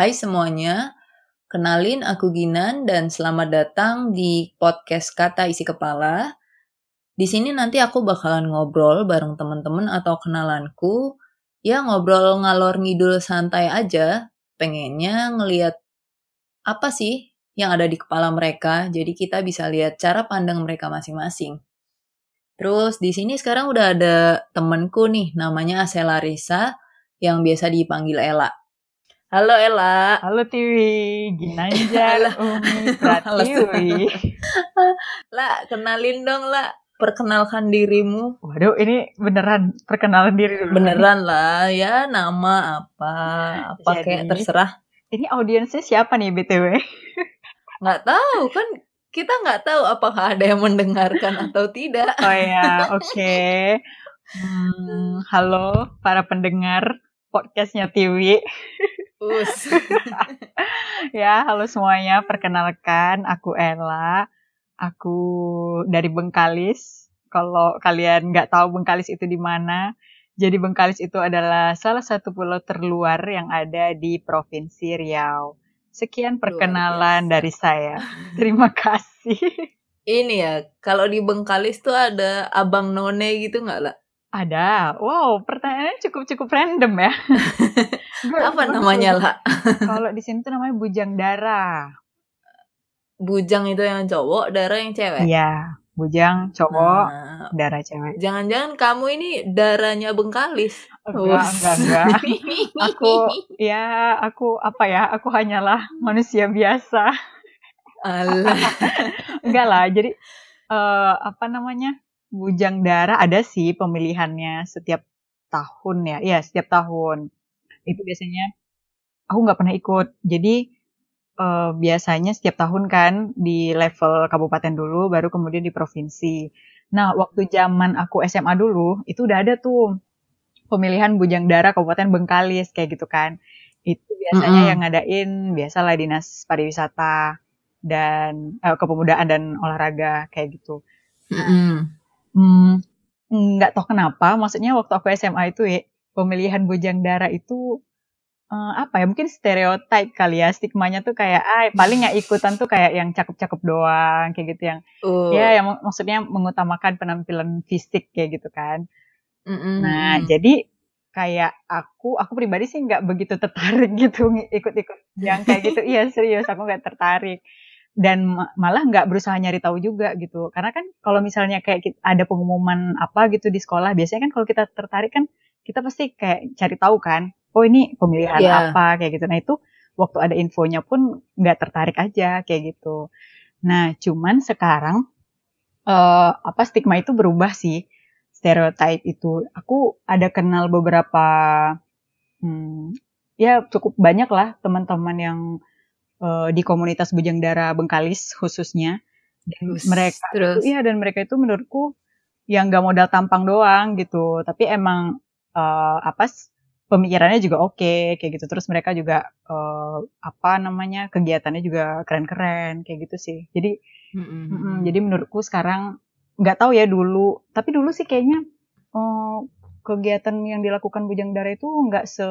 Hai semuanya, kenalin aku Ginan dan selamat datang di podcast Kata Isi Kepala. Di sini nanti aku bakalan ngobrol bareng temen-temen atau kenalanku. Ya ngobrol ngalor ngidul santai aja, pengennya ngeliat apa sih yang ada di kepala mereka, jadi kita bisa lihat cara pandang mereka masing-masing. Terus di sini sekarang udah ada temenku nih, namanya Asela Risa, yang biasa dipanggil Ella. Halo Ella. Halo Tiwi, Ginanjar, Umi, Pratiwi. La, kenalin dong La. Perkenalkan dirimu. Waduh, ini beneran perkenalan diri dulu. Beneran lah, ya nama apa, apa Jadi- kayak terserah. Ini audiensnya siapa nih BTW? Nggak tahu kan kita nggak tahu apakah ada yang mendengarkan atau tidak. Oh ya, oke. Hmm, halo para pendengar podcastnya Tiwi. Us. Ya, halo semuanya. Perkenalkan, aku Ella. Aku dari Bengkalis. Kalau kalian nggak tahu Bengkalis itu di mana, jadi Bengkalis itu adalah salah satu pulau terluar yang ada di Provinsi Riau. Sekian perkenalan dari saya. Terima kasih. Ini ya, kalau di Bengkalis tuh ada abang none gitu nggak lah? Ada. Wow, pertanyaannya cukup-cukup random ya. Apa namanya lah? Kalau di sini tuh namanya bujang darah. Bujang itu yang cowok, darah yang cewek. Iya, bujang cowok, Nah, darah cewek. Jangan-jangan kamu ini darahnya Bengkalis. Enggak, enggak, enggak. Aku ya, aku apa ya? Aku hanyalah manusia biasa. Alah. Enggak lah. Jadi eh apa namanya? Bujang darah ada sih pemilihannya setiap tahun ya. Iya, setiap tahun. Itu biasanya aku nggak pernah ikut. Jadi eh, biasanya setiap tahun kan di level kabupaten dulu, baru kemudian di provinsi. Nah, waktu zaman aku SMA dulu, itu udah ada tuh pemilihan bujang darah Kabupaten Bengkalis kayak gitu kan. Itu biasanya Mm-mm. yang ngadain biasalah dinas pariwisata dan eh, kepemudaan dan olahraga kayak gitu. Mm-mm. Hmm, nggak tahu kenapa, maksudnya waktu aku SMA itu ya pemilihan bujang darah itu eh, apa ya mungkin stereotype kali ya stigmanya tuh kayak ah paling yang ikutan tuh kayak yang cakep-cakep doang kayak gitu yang Oh. ya yang mak- maksudnya mengutamakan penampilan fisik kayak gitu kan. Mm-mm. Nah, jadi kayak aku, aku pribadi sih nggak begitu tertarik gitu ikut-ikut yang kayak gitu. Iya serius, aku nggak tertarik. Dan ma- malah nggak berusaha nyari tahu juga gitu. Karena kan kalau misalnya kayak ada pengumuman apa gitu di sekolah, biasanya kan kalau kita tertarik kan kita pasti kayak cari tahu kan. Oh ini pemilihan Iya. apa kayak gitu. Nah itu waktu ada infonya pun nggak tertarik aja kayak gitu. Nah cuman sekarang eh apa stigma itu berubah sih stereotype itu. Aku ada kenal beberapa, hmm, ya cukup banyak lah teman-teman yang eh, di komunitas Bujang Darah Bengkalis khususnya. Dan Us. mereka, Terus. iya dan mereka itu menurutku yang nggak modal tampang doang gitu, tapi emang eh, apa pemikirannya juga oke kayak gitu. Terus mereka juga eh, apa namanya kegiatannya juga keren-keren kayak gitu sih. Jadi Mm-mm. Mm-mm, jadi menurutku sekarang nggak tahu ya dulu, tapi dulu sih kayaknya eh, kegiatan yang dilakukan Bujang Dara itu nggak se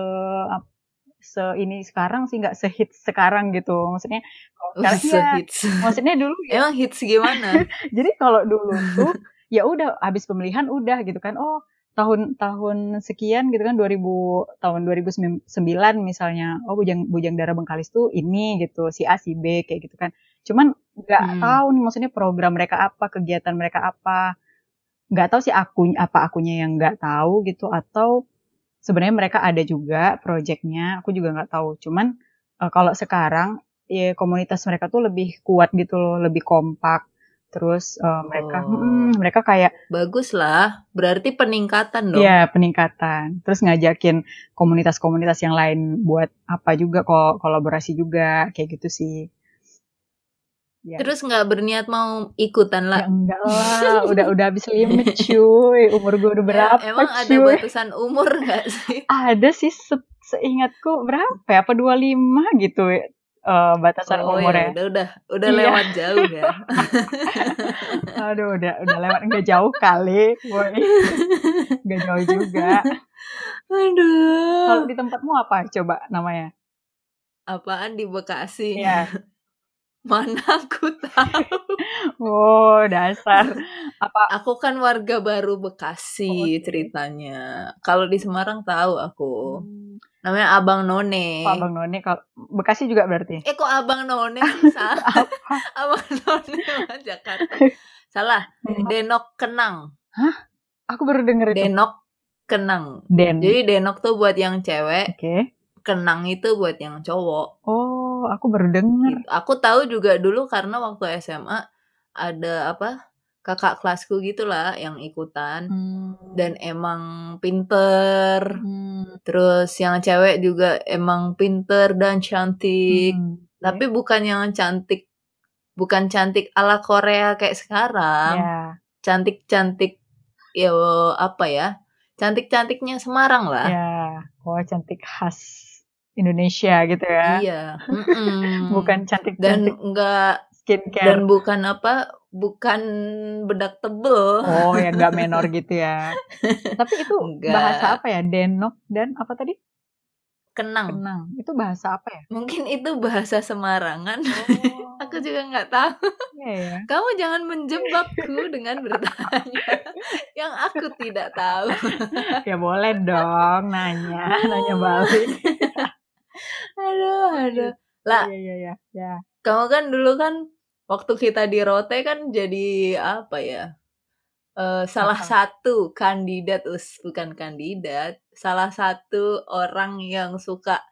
se ini sekarang sih nggak sehit sekarang gitu. Maksudnya kalau Oh, sekarang ya, maksudnya dulu ya. Emang hits gimana? Jadi kalau dulu tuh ya udah habis pemilihan udah gitu kan. Oh, tahun tahun sekian gitu kan 2000 tahun 2009 misalnya. Oh, Bujang Bujang Dara Bengkalis tuh ini gitu, si A si B kayak gitu kan. Cuman nggak Hmm. tahu nih maksudnya program mereka apa, kegiatan mereka apa. Nggak tahu sih aku apa akunya yang nggak tahu gitu atau sebenarnya mereka ada juga proyeknya. Aku juga nggak tahu. Cuman eh, kalau sekarang ya komunitas mereka tuh lebih kuat gitu loh, lebih kompak. Terus eh, mereka Oh. mm, mereka kayak Bagus lah. Berarti peningkatan dong. Iya, peningkatan. Terus ngajakin komunitas-komunitas yang lain buat apa juga kok kolaborasi juga kayak gitu sih. Ya. Terus nggak berniat mau ikutan ya lah. enggak lah, udah udah habis limit cuy. Umur gue udah berapa Emang ada cuy? batasan umur nggak sih? Ada sih se- seingatku berapa ya? Apa 25 gitu eh, batasan Oh ya umurnya. udah udah udah Iya. lewat jauh ya. Aduh, udah udah lewat enggak jauh kali, boy. Enggak jauh juga. Kalau Aduh. di tempatmu apa coba namanya? Apaan di Bekasi? Iya. Mana aku tahu. Oh, dasar. Apa Aku kan warga baru Bekasi Oh, oke. ceritanya. Kalau di Semarang tahu aku. Hmm, Namanya Abang None. kok Abang None kalau Bekasi juga berarti? Eh kok Abang None? Salah. Abang None Jakarta. Salah. Denok Kenang. Aku baru denger itu. Denok Kenang. Den. Jadi denok tuh buat yang cewek, Oke. kenang itu buat yang cowok. Oh, aku baru denger. Gitu. Aku tahu juga dulu karena waktu SMA ada apa kakak kelasku gitulah yang ikutan Hmm. dan emang pinter. Hmm. Terus yang cewek juga emang pinter dan cantik. Hmm. Tapi bukan yang cantik bukan cantik ala Korea kayak sekarang. Ya. Cantik-cantik ya apa ya? Cantik-cantiknya Semarang lah. Ya. Oh, cantik khas Indonesia gitu ya. Iya. Mm-mm. Bukan dan cantik-cantik enggak skincare. dan bukan apa? Bukan bedak tebel. Oh, ya nggak menor gitu ya. Tapi itu Enggak. bahasa apa ya? Denok dan apa tadi? Kenang. Kenang. Itu bahasa apa ya? Mungkin itu bahasa Semarangan. Oh, Aku juga nggak tahu. iya ya. Kamu jangan menjebakku dengan bertanya yang aku tidak tahu. Ya boleh dong nanya, nanya balik. Aduh, aduh. Lah, Iya iya iya. Ya. kamu kan dulu kan waktu kita di Rote kan jadi apa ya? Eh, salah Apa? satu kandidat, us bukan kandidat, salah satu orang yang suka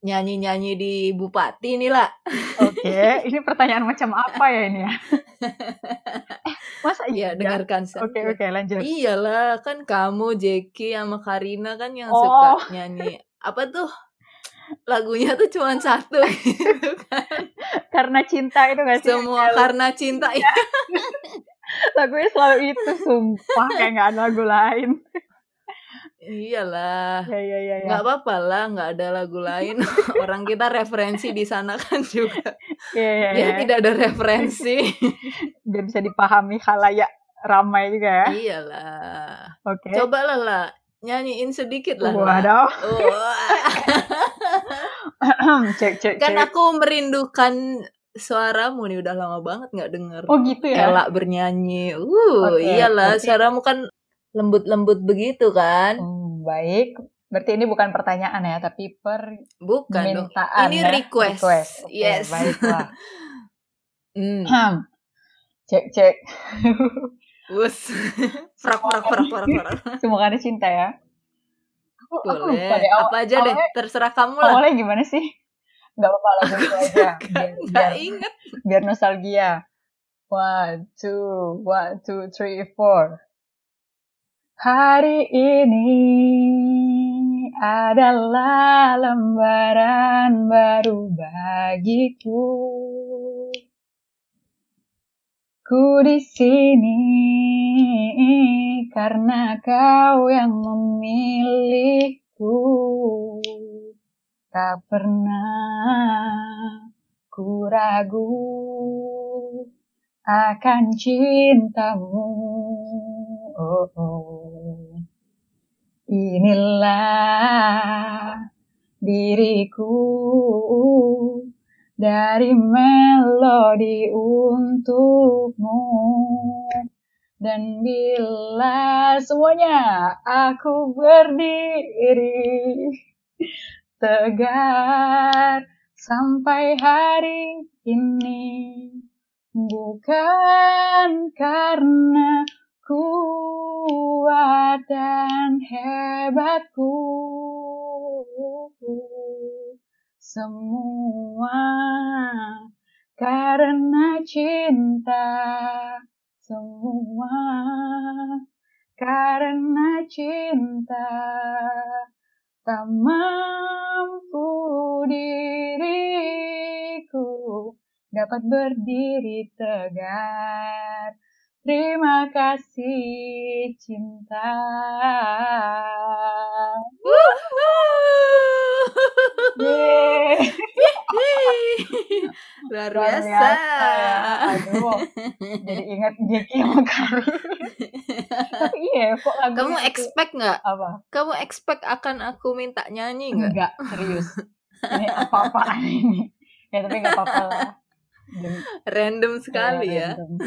nyanyi-nyanyi di Bupati nih lah. Oke, ini pertanyaan macam apa ya ini ya? eh, masa Iya, iya? dengarkan saja. Oke oke lanjut. Iyalah, kan kamu, Jeki, sama Karina kan yang Oh. suka nyanyi. Apa tuh? Lagunya tuh cuma satu. gitu kan. Karena cinta itu gak sih? Semua karena cinta. Iya. Lagunya selalu itu, sumpah kayak gak ada lagu lain. Iyalah. Ya ya ya. ya. Nggak apa-apa lah, nggak ada lagu lain. Orang kita referensi di sana kan juga. Iya Ya, iya. tidak ada referensi. Biar bisa dipahami halayak ramai juga ya. Iyalah. Oke. Cobalah lah, nyanyiin sedikit lah. lah. Waduh. Cek cek kan cek. aku merindukan suaramu nih udah lama banget nggak denger. Oh gitu ya. Ella bernyanyi. Uh, Oke, iyalah, berarti- suaramu kan lembut-lembut begitu kan? Hmm, baik. Berarti ini bukan pertanyaan ya, tapi Bukan dong. permintaan Ini ya. request. Oke, Yes. baiklah. Hmm. Hmm. Cek cek. Wus. Prak prak prak prak prak. Semoga ada cinta ya. Aku, aku Boleh. lupa deh. Awal- Apa aja deh, terserah kamu lah. Awalnya gimana sih? Gak apa-apa lagu itu aja. Biar, Nggak biar, inget. biar nostalgia. One, two, one, two, three, four. Hari ini adalah lembaran baru bagiku. Ku di sini karena kau yang memilihku. Tak pernah ku ragu akan cintamu. Oh, oh. Inilah diriku dari melodi untukmu. Dan bila semuanya aku berdiri tegar sampai hari ini bukan karena kuat dan hebatku semua karena cinta semua karena cinta tak mampu diriku dapat berdiri tegar. Terima kasih cinta. Luar biasa. Aduh, jadi ingat Jeki. Tapi iya, kok lagu Kamu expect nggak? apa? Kamu expect akan aku minta nyanyi nggak? Enggak, serius. ini apa-apaan ini ya tapi nggak apa-apa lah Random sekali ya. random.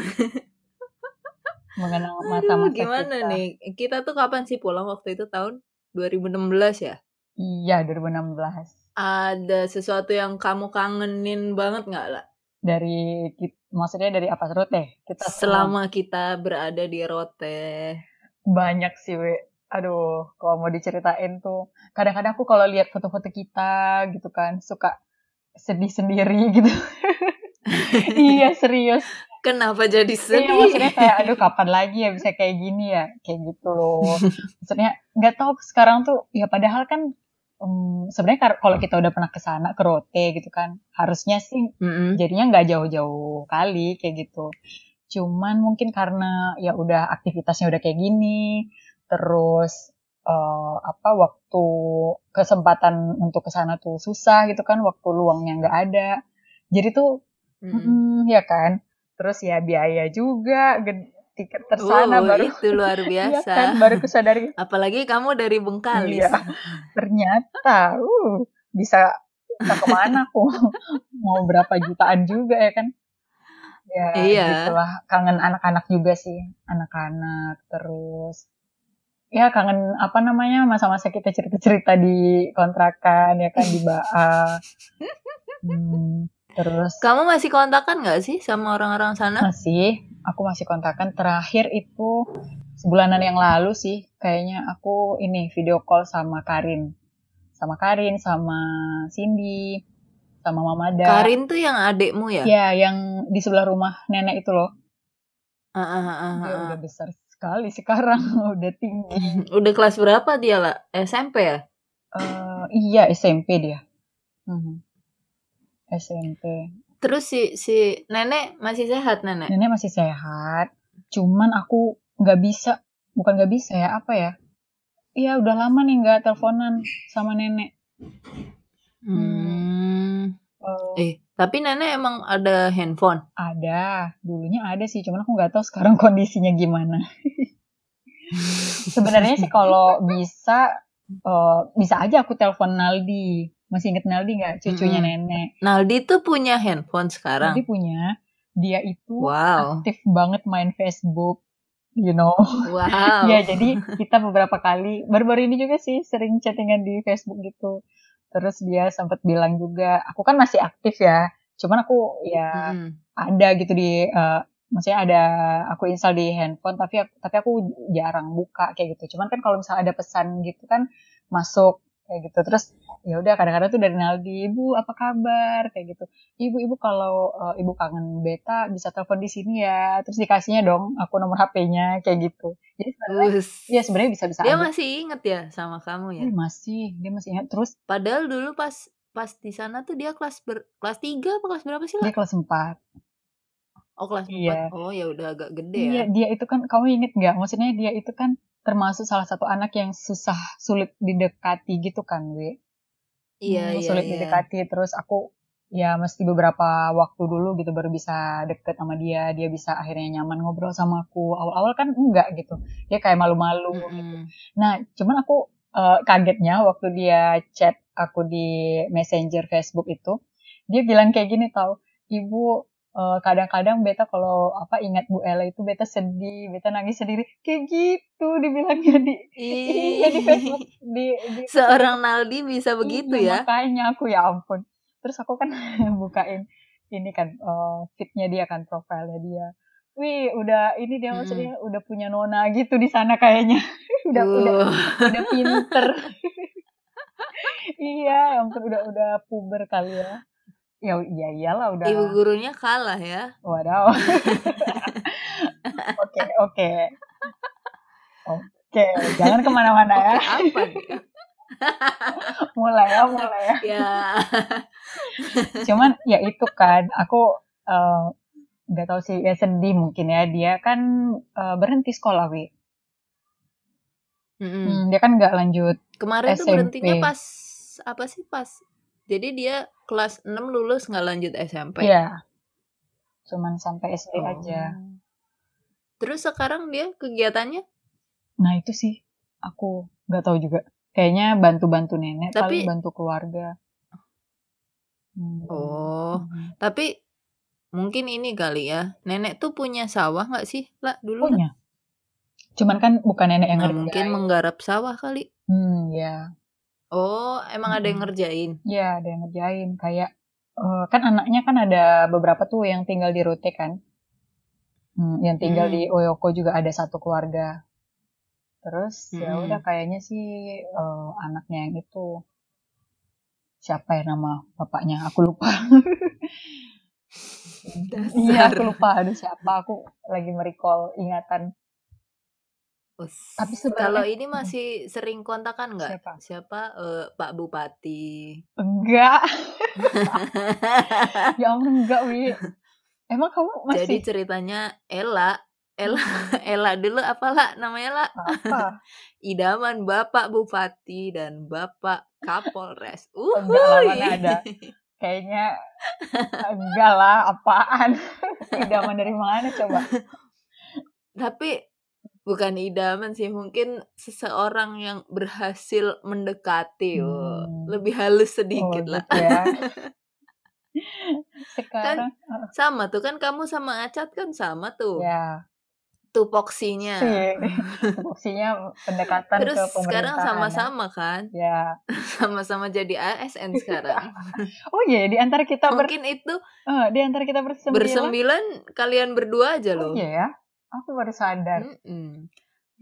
Mengenang Aduh, masa-masa gimana kita. nih? Kita tuh kapan sih pulang waktu itu tahun 2016 ya? iya 2016 Ada sesuatu yang kamu kangenin banget nggak lah? dari maksudnya dari apa teh kita Selama kita berada di Rote. banyak sih we aduh kalau mau diceritain tuh kadang-kadang aku kalau lihat foto-foto kita gitu kan suka sedih sendiri gitu iya serius Kenapa jadi Iya, sedih? maksudnya kayak aduh kapan lagi ya bisa kayak gini ya kayak gitu loh maksudnya nggak tahu sekarang tuh ya padahal kan em, sebenarnya kalau kita udah pernah ke sana ke Rote gitu kan harusnya sih Mm-mm. jadinya nggak jauh-jauh kali kayak gitu cuman mungkin karena ya udah aktivitasnya udah kayak gini terus eh, apa waktu kesempatan untuk ke sana tuh susah gitu kan waktu luangnya nggak ada jadi tuh Mm-mm. mm, ya kan terus ya biaya juga tiket tersana Oh, baru itu luar Iya biasa. kan baru kesadari Apalagi kamu dari Bengkalis. Iya. ternyata uh bisa bisa ke mana aku mau berapa jutaan juga ya kan ya Iya. gitulah kangen anak-anak juga sih anak-anak terus ya kangen apa namanya masa-masa kita cerita-cerita di kontrakan ya kan di Baa Hmm, terus Kamu masih kontakan nggak sih sama orang-orang sana? masih aku masih kontakan terakhir itu sebulanan yang lalu sih kayaknya aku ini video call sama Karin sama Karin sama Cindy sama Mama Da Karin tuh yang adekmu ya? ya yang di sebelah rumah nenek itu loh Ah, ah, ah, ah, dia ah. udah besar sekali sekarang udah tinggi Udah kelas berapa dia lah? SMP ya? Eh, iya SMP dia Mhm. SMP Terus si si nenek masih sehat nenek? nenek masih sehat cuman aku nggak bisa bukan nggak bisa ya apa ya iya udah lama nih nggak teleponan sama nenek Hmm. Eh, Eh, tapi nenek emang ada handphone. ada dulunya ada sih cuman aku nggak tahu sekarang kondisinya gimana sebenarnya sih kalau bisa eh, bisa aja aku telepon Naldi masih inget Naldi nggak cucunya Mm-mm. nenek Naldi tuh punya handphone sekarang. Naldi punya dia itu Wow. aktif banget main Facebook you know Wow. Ya, jadi kita beberapa kali baru-baru ini juga sih sering chattingan di Facebook gitu. Terus dia sempat bilang juga, aku kan masih aktif ya. Cuman aku ya Mm-mm. ada gitu di eh, maksudnya ada aku install di handphone tapi aku, tapi aku jarang buka kayak gitu. Cuman kan kalau misalnya ada pesan gitu kan masuk kayak gitu. Terus ya udah kadang-kadang tuh dari Naldi, "Ibu, apa kabar?" kayak gitu. "Ibu, ibu kalau eh, ibu kangen beta bisa telepon di sini ya." Terus dikasihnya dong aku nomor HP-nya kayak gitu. Jadi sebenarnya. Iya sebenarnya bisa-bisa Dia aja. masih inget ya sama kamu ya? Ih, masih, dia masih ingat. Terus Padahal dulu pas pas di sana tuh dia kelas ber, kelas 3 apa kelas berapa sih dia lah? kelas 4. Oh kelas 4. Iya. Oh ya udah agak gede Iya, ya. dia itu kan kamu inget nggak? Maksudnya dia itu kan termasuk salah satu anak yang susah sulit didekati gitu kan, We? Iya Hmm, iya sulit iya. didekati. Terus aku ya mesti beberapa waktu dulu gitu baru bisa deket sama dia. Dia bisa akhirnya nyaman ngobrol sama aku. Awal-awal kan enggak gitu. Dia kayak malu-malu gitu. Mm-mm. Nah, cuman aku eh, kagetnya waktu dia chat aku di Messenger Facebook itu, dia bilang kayak gini tau, ibu eh, kadang-kadang beta kalau apa ingat Bu Ella itu beta sedih, beta nangis sendiri, kayak gitu dibilangnya di iya di Facebook di, di Seorang Naldi bisa begitu Iya, ya? Makanya aku ya ampun. Terus aku kan bukain ini kan eh, feednya dia kan profilnya dia. Wih, udah ini dia Mm-mm. maksudnya udah punya nona gitu di sana kayaknya. udah udah Uh. udah pinter. iya, ya ampun udah udah puber kali ya. Ya iya iyalah udah. Ibu gurunya kalah ya. Wadaw. Oke oke oke jangan ke mana-mana ya. Apa dia? Mulai ya mulai ya. Ya. Cuman ya itu kan aku eh, nggak tahu sih ya sedih mungkin ya dia kan eh, berhenti sekolah wi. Hmm, dia kan nggak lanjut. Kemarin tuh SMP. berhentinya pas apa sih pas? Jadi dia kelas 6 lulus nggak lanjut SMP. Iya. Cuman sampai SD Oh. aja. Terus sekarang dia kegiatannya? Nah itu sih aku nggak tahu juga. Kayaknya bantu-bantu nenek, Tapi- paling bantu keluarga. Hmm. Oh, Mhm. tapi mungkin ini kali ya, nenek tuh punya sawah nggak sih, lah dulu? Punya. Cuman kan bukan nenek yang Nah, mungkin menggarap sawah kali. Hmm, ya. Oh, emang ada yang ngerjain? Iya, ada yang ngerjain. Kayak eh, kan anaknya kan ada beberapa tuh yang tinggal di Rute kan. Hmm, yang tinggal Hmm. di Oyoko juga ada satu keluarga. Terus ya Mm-mm. udah kayaknya sih eh, anaknya yang itu siapa ya nama bapaknya? Aku lupa. Iya, aku lupa. Aduh, siapa? Aku lagi merecall ingatan. Us. Tapi Kalau sebenarnya ini masih sering kontakan nggak? siapa? Siapa? Eh, Pak Bupati. Enggak. Ya ampun, enggak, Wi. Emang kamu Jadi masih ceritanya Ella, Ella, Ella dulu apalah namanya lah? apa? Idaman Bapak Bupati dan Bapak Kapolres. Enggak mana ada. Kayaknya enggak lah, apaan? Idaman dari mana coba? Tapi bukan idaman sih, mungkin seseorang yang berhasil mendekati, oh. Hmm. lebih halus Oh, sedikit lah. gitu ya. Kan Sekarang eh, sama tuh kan kamu sama Acat kan sama tuh. ya Tupoksinya. sih fungsinya pendekatan Terus ke sekarang ya. sama-sama kan? Ya. Sama-sama jadi ASN sekarang. Oh iya, di antara kita ber Mungkin itu eh, di antara kita bersembilan. bersembilan kalian berdua aja Oh loh. iya ya. Aku baru sadar. Mm-mm.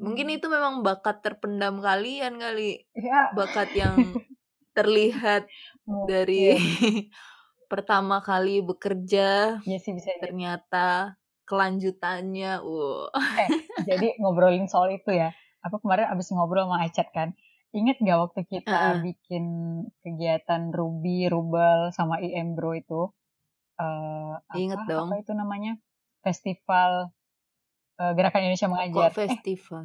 Mungkin Hmm. itu memang bakat terpendam kalian kali. Ya, Bakat yang terlihat dari mungkin. pertama kali bekerja Iya sih bisa ternyata kelanjutannya wow. Eh, jadi ngobrolin soal itu ya. Aku kemarin abis ngobrol sama Acat kan. Ingat gak waktu kita Heeh. bikin kegiatan Ruby, Rubel, sama IM Bro itu? apa, Ingat dong. apa itu namanya? Festival eh, Gerakan Indonesia Mengajar. Kok festival?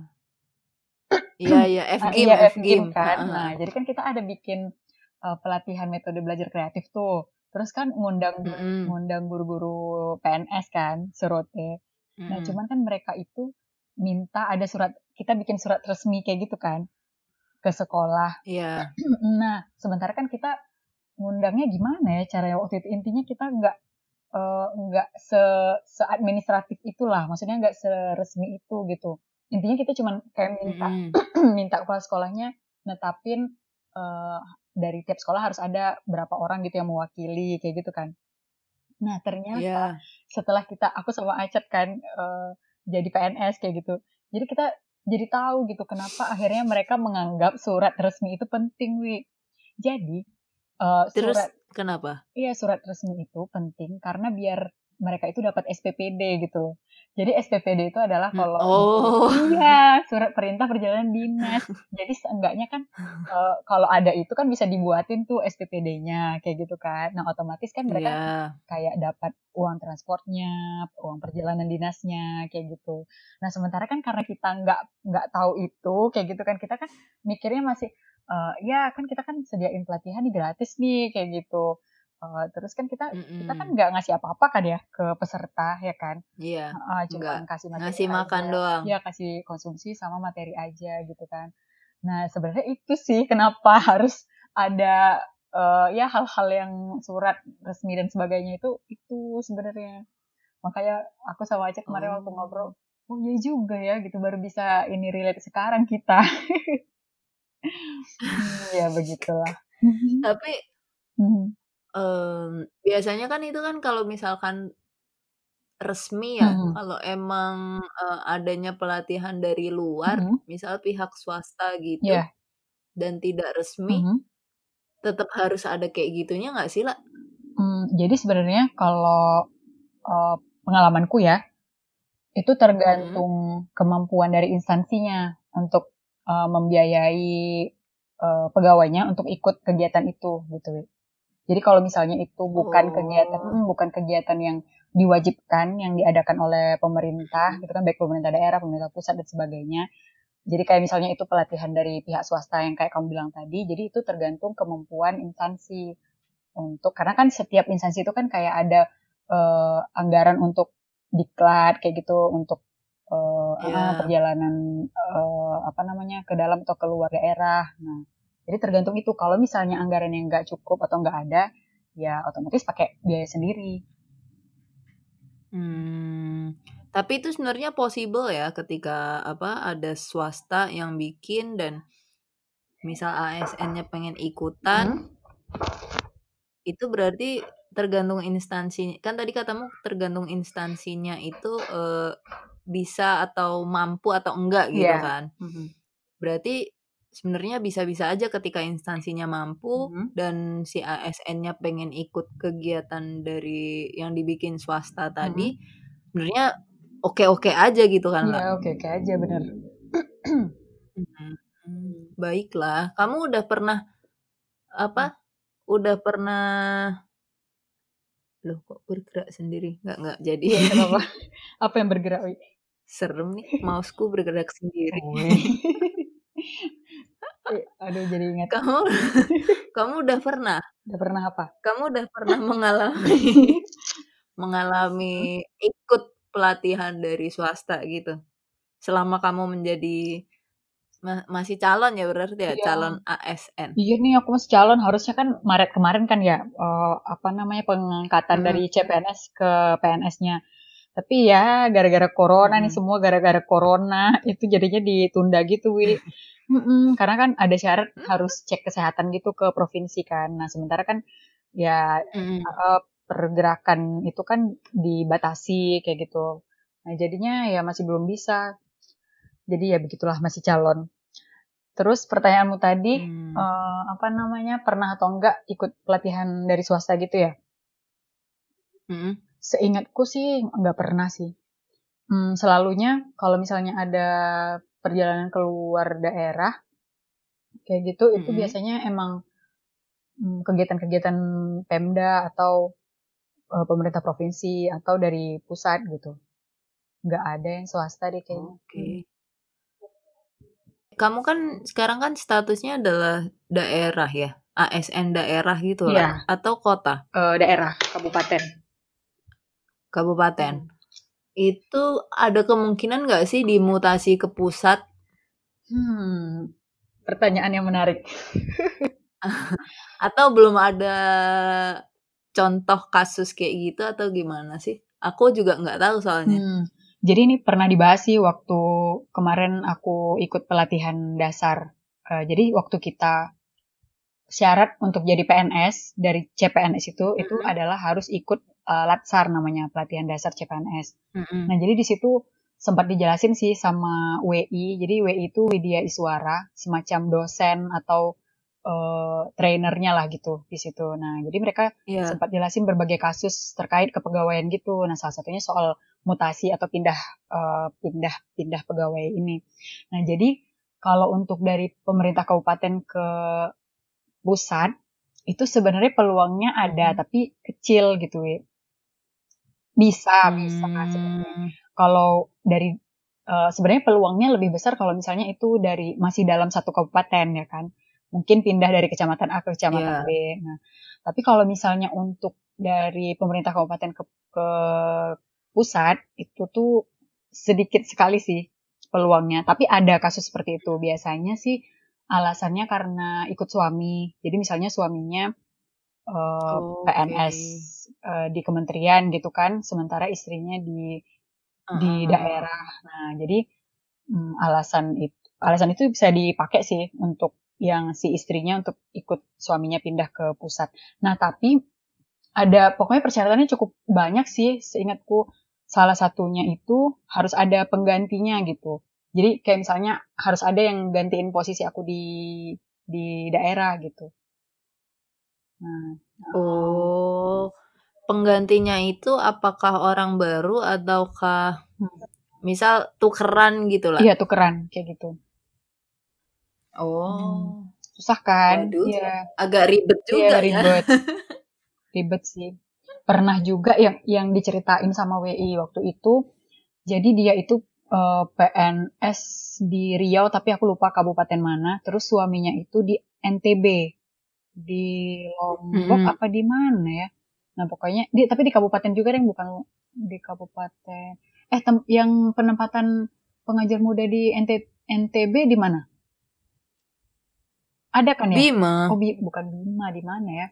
Iya iya F Ah, iya, F F game. game kan. Heeh. Nah, jadi kan kita ada bikin eh, pelatihan metode belajar kreatif tuh. Terus kan ngundang Mm-mm. ngundang guru-guru PNS kan, Serote. Nah, Mm-mm. cuman kan mereka itu minta ada surat, kita bikin surat resmi kayak gitu kan ke sekolah. Iya. Nah, sementara kan kita ngundangnya gimana ya caranya waktu itu intinya kita nggak eh, nggak se administratif itulah, maksudnya nggak seresmi itu gitu. Intinya kita cuman kayak minta Mm-mm. minta kepala sekolahnya netapin eh, dari tiap sekolah harus ada berapa orang gitu yang mewakili kayak gitu kan. Nah ternyata Iya. setelah kita aku sama Acet kan eh, jadi PNS kayak gitu, jadi kita jadi tahu gitu kenapa akhirnya mereka menganggap surat resmi itu penting wi. Jadi eh, Terus surat kenapa? iya surat resmi itu penting karena biar mereka itu dapat SPPD gitu. Jadi SPPD itu adalah Hmm, kalau Oh. iya surat perintah perjalanan dinas. Jadi seenggaknya kan eh, kalau ada itu kan bisa dibuatin tuh SPPD-nya kayak gitu kan. Nah otomatis kan mereka Iya. kayak dapat uang transportnya, uang perjalanan dinasnya kayak gitu. Nah sementara kan karena kita nggak nggak tahu itu kayak gitu kan kita kan mikirnya masih eh, ya kan kita kan sediain pelatihan nih gratis nih kayak gitu. Eh, terus kan kita kita kan nggak ngasih apa-apa kan ya ke peserta ya kan. Iya. Heeh, cuma Enggak. kasih materi Ngasih makan aja. doang. Ya kasih konsumsi sama materi aja gitu kan. Nah sebenarnya itu sih kenapa harus ada eh, ya hal-hal yang surat resmi dan sebagainya itu itu sebenarnya. Makanya aku sama Aceh kemarin waktu Oh. ngobrol, oh iya juga ya gitu baru bisa ini relate sekarang kita. Hmm, ya begitulah. Tapi Hmm. em, biasanya kan itu kan kalau misalkan resmi ya, Hmm. kalau emang eh, adanya pelatihan dari luar, Mhm. misal pihak swasta gitu, Iya. dan tidak resmi, Mhm. tetap harus ada kayak gitunya nggak sih, lah? Hmm, jadi sebenarnya kalau eh, pengalamanku ya, itu tergantung kemampuan dari instansinya untuk eh, membiayai eh, pegawainya untuk ikut kegiatan itu gitu. Jadi kalau misalnya itu bukan kegiatan Oh. hmm, bukan kegiatan yang diwajibkan yang diadakan oleh pemerintah gitu kan baik pemerintah daerah, pemerintah pusat dan sebagainya. Jadi kayak misalnya itu pelatihan dari pihak swasta yang kayak kamu bilang tadi, jadi itu tergantung kemampuan instansi untuk karena kan setiap instansi itu kan kayak ada eh, anggaran untuk diklat kayak gitu untuk eh, Iya. ah, perjalanan eh, apa namanya ke dalam atau keluar daerah. Nah, jadi tergantung itu. Kalau misalnya anggaran yang nggak cukup atau nggak ada, ya otomatis pakai biaya sendiri. Hmm, tapi itu sebenarnya possible ya ketika apa ada swasta yang bikin dan misal ASN-nya pengen ikutan, Hmm. itu berarti tergantung instansi. Kan tadi katamu tergantung instansinya itu eh, bisa atau mampu atau enggak gitu Iya. kan. Mhm. Berarti sebenarnya bisa-bisa aja ketika instansinya mampu Mhm. dan si ASN-nya pengen ikut kegiatan dari yang dibikin swasta tadi, sebenarnya oke-oke aja gitu kan, Mbak? Iya, oke-oke aja bener. Hmm, baiklah. Kamu udah pernah apa? Udah pernah Loh, kok bergerak sendiri? Nggak nggak jadi. Nggak apa-apa. Apa yang bergerak, Wi? Serem nih, mouseku bergerak sendiri. Eh, Aduh, jadi ingat. Kamu kamu udah pernah? Udah pernah apa? Kamu udah pernah mengalami mengalami ikut pelatihan dari swasta gitu? Selama kamu menjadi ma masih calon ya berarti ya? Iya. Calon ASN? Iya nih, aku masih calon. Harusnya kan Maret kemarin kan ya, eh, apa namanya, pengangkatan Mhm. dari CPNS ke PNS-nya. Tapi ya, gara-gara corona nih, Mhm. semua gara-gara corona, itu jadinya ditunda gitu, Wi. Mm-mm, karena kan ada syarat harus cek kesehatan gitu ke provinsi kan. Nah, sementara kan ya eh, pergerakan itu kan dibatasi kayak gitu. Nah, jadinya ya masih belum bisa. Jadi ya begitulah masih calon. Terus pertanyaanmu tadi Hmm. eh, apa namanya pernah atau enggak ikut pelatihan dari swasta gitu ya? Mhm. Seingatku sih enggak pernah sih. Hmm, selalunya kalau misalnya ada perjalanan keluar daerah kayak gitu itu Mhm. biasanya emang hmm, kegiatan-kegiatan Pemda atau eh, pemerintah provinsi atau dari pusat gitu. Nggak ada yang swasta deh kayaknya. Oke. Kamu kan sekarang kan statusnya adalah daerah ya? ASN daerah gitu lah atau kota? Eh, daerah, kabupaten. Kabupaten. Itu ada kemungkinan nggak sih dimutasi ke pusat? Hmm, pertanyaan yang menarik. Atau belum ada contoh kasus kayak gitu atau gimana sih? Aku juga nggak tahu soalnya. Hmm, jadi ini pernah dibahas sih waktu kemarin aku ikut pelatihan dasar. Eh, jadi waktu kita syarat untuk jadi PNS dari CPNS itu itu adalah harus ikut eh, latsar namanya pelatihan dasar CPNS. Mm-mm. Nah jadi di situ sempat dijelasin sih sama WI. Jadi WI itu Widya Iswara, semacam dosen atau eh, trainernya lah gitu di situ. Nah jadi mereka Iya. sempat jelasin berbagai kasus terkait kepegawaian gitu. Nah, salah satunya soal mutasi atau pindah eh, pindah pindah pegawai ini. Nah, jadi kalau untuk dari pemerintah kabupaten ke pusat itu sebenarnya peluangnya ada Mhm. tapi kecil gitu, Bisa, bisa sebenarnya. Hmm. Kalau dari eh, sebenarnya peluangnya lebih besar kalau misalnya itu dari masih dalam satu kabupaten ya kan. Mungkin pindah dari kecamatan A ke kecamatan Iya. B. Nah, tapi kalau misalnya untuk dari pemerintah kabupaten ke, ke pusat itu tuh sedikit sekali sih peluangnya. Tapi ada kasus seperti itu. Biasanya sih alasannya karena ikut suami. Jadi misalnya suaminya eh, Oke. PNS eh, di kementerian gitu kan, sementara istrinya di di Uh-uh. daerah. Nah, jadi mm, alasan itu alasan itu bisa dipakai sih untuk yang si istrinya untuk ikut suaminya pindah ke pusat. Nah, tapi ada pokoknya persyaratannya cukup banyak sih seingatku. Salah satunya itu harus ada penggantinya gitu. Jadi kayak misalnya harus ada yang gantiin posisi aku di di daerah gitu. Nah, Oh, penggantinya itu apakah orang baru ataukah Hmm. misal tukeran gitu lah? iya tukeran kayak gitu. Oh, Susah kan? Waduh. Iya. agak ribet Iya, juga ya. ribet. ribet sih. Pernah juga yang yang diceritain sama WI waktu itu. Jadi dia itu eh, PNS di Riau tapi aku lupa kabupaten mana. Terus suaminya itu di NTB. Di Lombok Mm-mm. apa di mana ya? Nah, pokoknya di tapi di kabupaten juga yang bukan di kabupaten. Eh, tem- yang penempatan pengajar muda di NT, NTB di mana? Ada kan ya? Bima. Oh, Bi- bukan Bima di mana ya?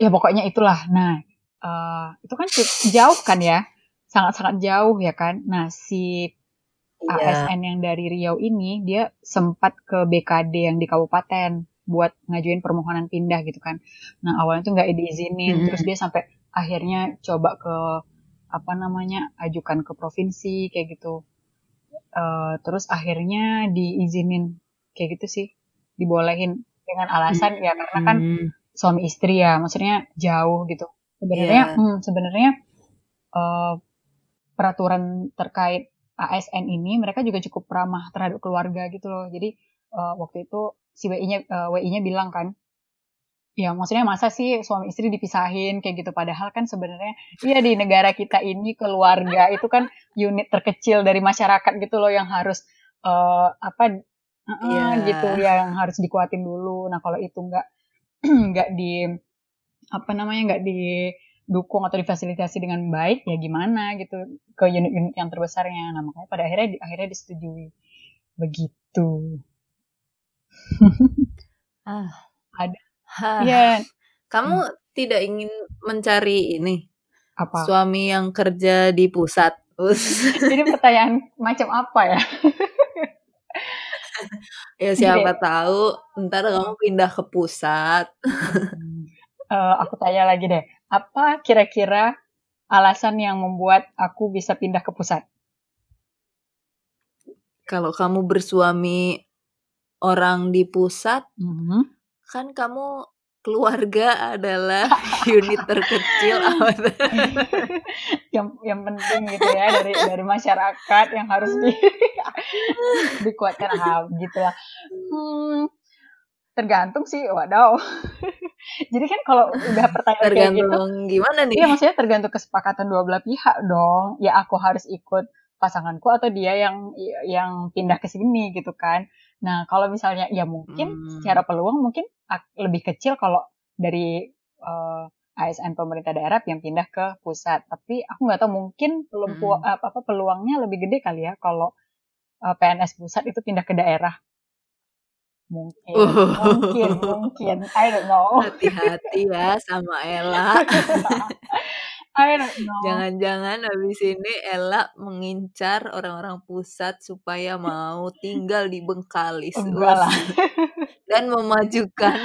ya pokoknya itulah. Nah, uh, itu kan jauh kan ya, sangat-sangat jauh ya kan. Nah, si iya. ASN yang dari Riau ini dia sempat ke BKD yang di kabupaten buat ngajuin permohonan pindah gitu kan. Nah, awalnya tuh nggak diizinin, -hmm. terus dia sampai akhirnya coba ke apa namanya ajukan ke provinsi kayak gitu. Uh, terus akhirnya diizinin kayak gitu sih, dibolehin dengan alasan -hmm. ya karena kan suami istri ya, maksudnya jauh gitu. Sebenarnya, yeah. hmm, sebenarnya uh, peraturan terkait ASN ini mereka juga cukup ramah terhadap keluarga gitu loh. Jadi uh, waktu itu si WI-nya uh, WI-nya bilang kan, ya maksudnya masa sih suami istri dipisahin? Kayak gitu. Padahal kan sebenarnya iya di negara kita ini keluarga itu kan unit terkecil dari masyarakat gitu loh yang harus uh, apa uh, yeah. gitu ya yang harus dikuatin dulu. Nah kalau itu nggak nggak di apa namanya nggak didukung atau difasilitasi dengan baik ya gimana gitu ke unit-unit yang terbesarnya. Nah makanya pada akhirnya akhirnya disetujui. Begitu ah ada Iya. Kamu hmm. tidak ingin mencari ini? Apa? Suami yang kerja di pusat. Ini pertanyaan macam apa ya? ya siapa Gini. tahu ntar kamu pindah ke pusat. uh, aku tanya lagi deh, apa kira-kira alasan yang membuat aku bisa pindah ke pusat? Kalau kamu bersuami orang di pusat, mm -hmm kan kamu keluarga adalah unit terkecil. Yang yang penting gitu ya dari dari masyarakat yang harus di dikuatkan. Ah, gitu lah hmm, tergantung sih wadaw. Jadi kan kalau udah pertanyaan tergantung kayak gitu, gimana nih? iya maksudnya tergantung kesepakatan dua belah pihak dong. Ya aku harus ikut pasanganku atau dia yang yang pindah ke sini gitu kan Nah, kalau misalnya ya mungkin hmm. secara peluang mungkin lebih kecil kalau dari uh, eh, ASN pemerintah daerah yang pindah ke pusat. Tapi aku nggak tahu mungkin belum hmm. apa, apa peluangnya lebih gede kali ya kalau uh, eh, PNS pusat itu pindah ke daerah. Mungkin, uh. mungkin, mungkin. I don't know. Hati-hati ya sama Ella. Jangan-jangan habis ini Ella mengincar orang-orang pusat supaya mau tinggal di Bengkalis. Dan memajukan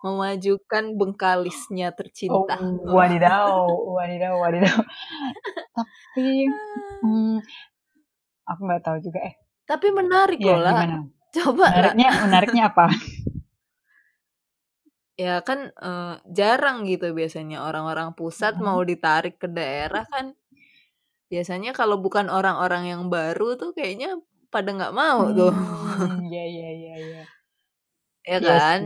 memajukan Bengkalisnya tercinta. Oh, wadidaw, wadidaw, wadidaw. Tapi hmm, aku nggak tahu juga eh. Tapi menarik ya, loh lah. Coba menariknya, menariknya apa? Ya kan, uh, jarang gitu biasanya orang-orang pusat mau ditarik ke daerah kan, biasanya kalau bukan orang-orang yang baru tuh kayaknya pada nggak mau tuh. Hmm, iya iya iya iya. Ya iya kan?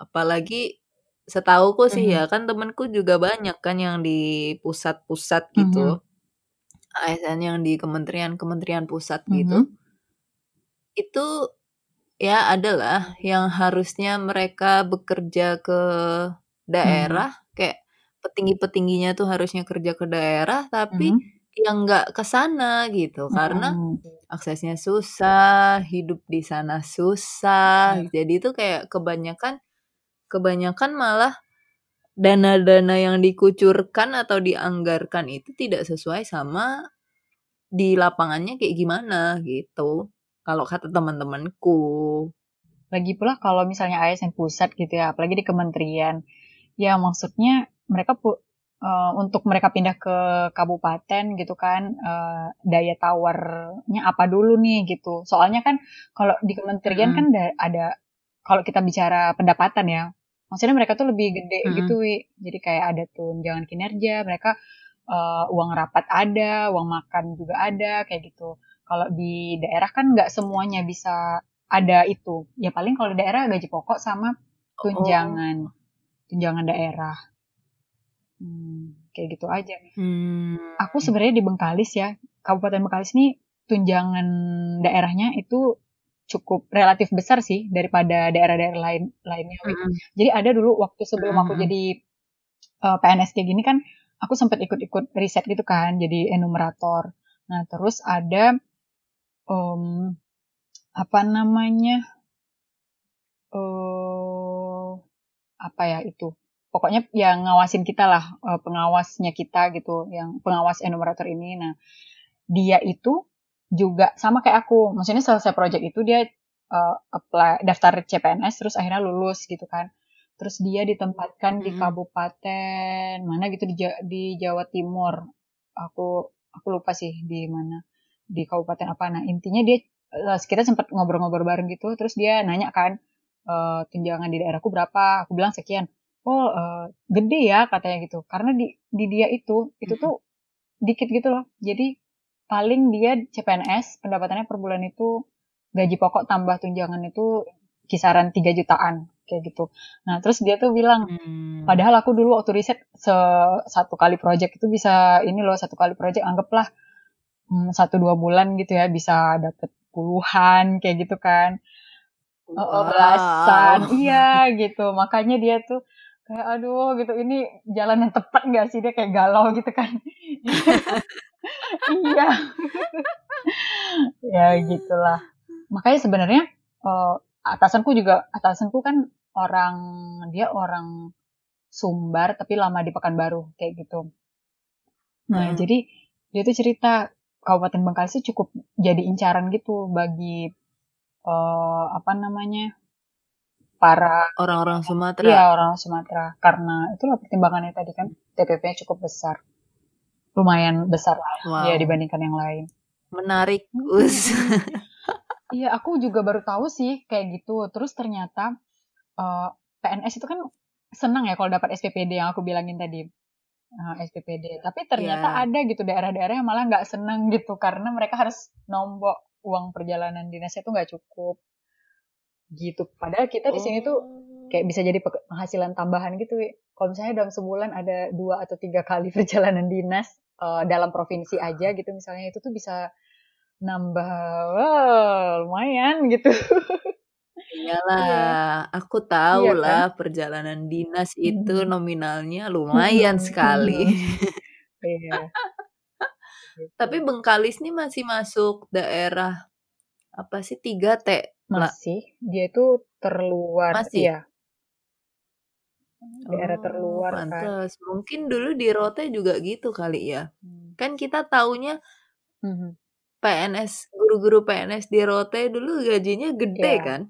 Apalagi setahuku sih ya, kan temenku juga banyak kan yang di pusat-pusat gitu. ASN yang di kementerian-kementerian pusat gitu. Itu ya adalah yang harusnya mereka bekerja ke daerah, hmm. kayak petinggi-petingginya tuh harusnya kerja ke daerah, tapi hmm. yang nggak ke sana gitu, hmm. karena aksesnya susah, hidup di sana susah, hmm. jadi itu kayak kebanyakan kebanyakan malah dana-dana yang dikucurkan atau dianggarkan itu tidak sesuai sama di lapangannya kayak gimana gitu. Kalau kata teman-temanku. Lagi pula kalau misalnya ASN pusat gitu ya, apalagi di kementerian, ya maksudnya mereka pu uh, untuk mereka pindah ke kabupaten gitu kan, uh, daya tawarnya apa dulu nih gitu. Soalnya kan kalau di kementerian hmm. kan ada, ada kalau kita bicara pendapatan ya, maksudnya mereka tuh lebih gede hmm. gitu, wi. Jadi kayak ada tunjangan kinerja, mereka uh, uang rapat ada, uang makan juga ada, kayak gitu. Kalau di daerah kan nggak semuanya bisa ada itu. Ya paling kalau di daerah gaji pokok sama tunjangan, oh. tunjangan daerah. Hmm, kayak gitu aja. Hmm. Aku sebenarnya di Bengkalis ya, Kabupaten Bengkalis ini tunjangan daerahnya itu cukup relatif besar sih daripada daerah-daerah lain lainnya. Hmm. Jadi ada dulu waktu sebelum hmm. aku jadi uh, PNS kayak gini kan, aku sempat ikut-ikut riset gitu kan, jadi enumerator. Nah terus ada um, apa namanya? Uh, apa ya itu? Pokoknya yang ngawasin kita lah uh, pengawasnya kita gitu yang pengawas enumerator ini. Nah dia itu juga sama kayak aku. Maksudnya selesai project itu dia uh, apply daftar CPNS terus akhirnya lulus gitu kan. Terus dia ditempatkan di kabupaten mana gitu di, di Jawa Timur. Aku aku lupa sih di mana di kabupaten apa. Nah intinya dia uh, kita sempat ngobrol-ngobrol bareng gitu terus dia nanya kan uh, tunjangan di daerahku berapa? Aku bilang sekian. Oh uh, gede ya katanya gitu. Karena di di dia itu itu tuh dikit gitu loh. Jadi paling dia CPNS pendapatannya per bulan itu gaji pokok tambah tunjangan itu kisaran 3 jutaan kayak gitu. Nah, terus dia tuh bilang, hmm. padahal aku dulu waktu riset se satu kali project itu bisa ini loh satu kali project anggaplah satu dua bulan gitu ya bisa dapet puluhan kayak gitu kan. Wow. belasan, iya gitu. Makanya dia tuh kayak aduh gitu ini jalan yang tepat nggak sih dia kayak galau gitu kan iya ya gitulah makanya sebenarnya uh, atasanku juga atasanku kan orang dia orang Sumbar tapi lama di Pekanbaru kayak gitu nah hmm. jadi dia tuh cerita Kabupaten Bengkalis cukup jadi incaran gitu bagi uh, apa namanya para orang-orang Sumatera. Iya, orang Sumatera. Karena itulah pertimbangannya tadi kan TPP-nya cukup besar. Lumayan besar lah wow. ya dibandingkan yang lain. Menarik, Us. Iya, aku juga baru tahu sih kayak gitu. Terus ternyata uh, eh, PNS itu kan senang ya kalau dapat SPPD yang aku bilangin tadi. Uh, eh, SPPD. Tapi ternyata yeah. ada gitu daerah-daerah yang malah nggak seneng gitu karena mereka harus nombok uang perjalanan dinasnya itu nggak cukup gitu. Padahal kita di sini tuh kayak bisa jadi penghasilan tambahan gitu. Kalau misalnya dalam sebulan ada dua atau tiga kali perjalanan dinas uh, dalam provinsi aja gitu misalnya itu tuh bisa nambah wow, lumayan gitu. Iyalah, iya. aku tahu iya, lah kan? perjalanan dinas itu hmm. nominalnya lumayan hmm. sekali. iya. Tapi. Bengkalis nih masih masuk daerah apa sih 3T masih, dia itu terluar, Masih? iya. Daerah Oh, terluar kan. Mungkin dulu di Rote juga gitu kali ya? Hmm. Kan kita taunya Mhm. PNS, guru-guru PNS di Rote dulu gajinya gede Iya. kan?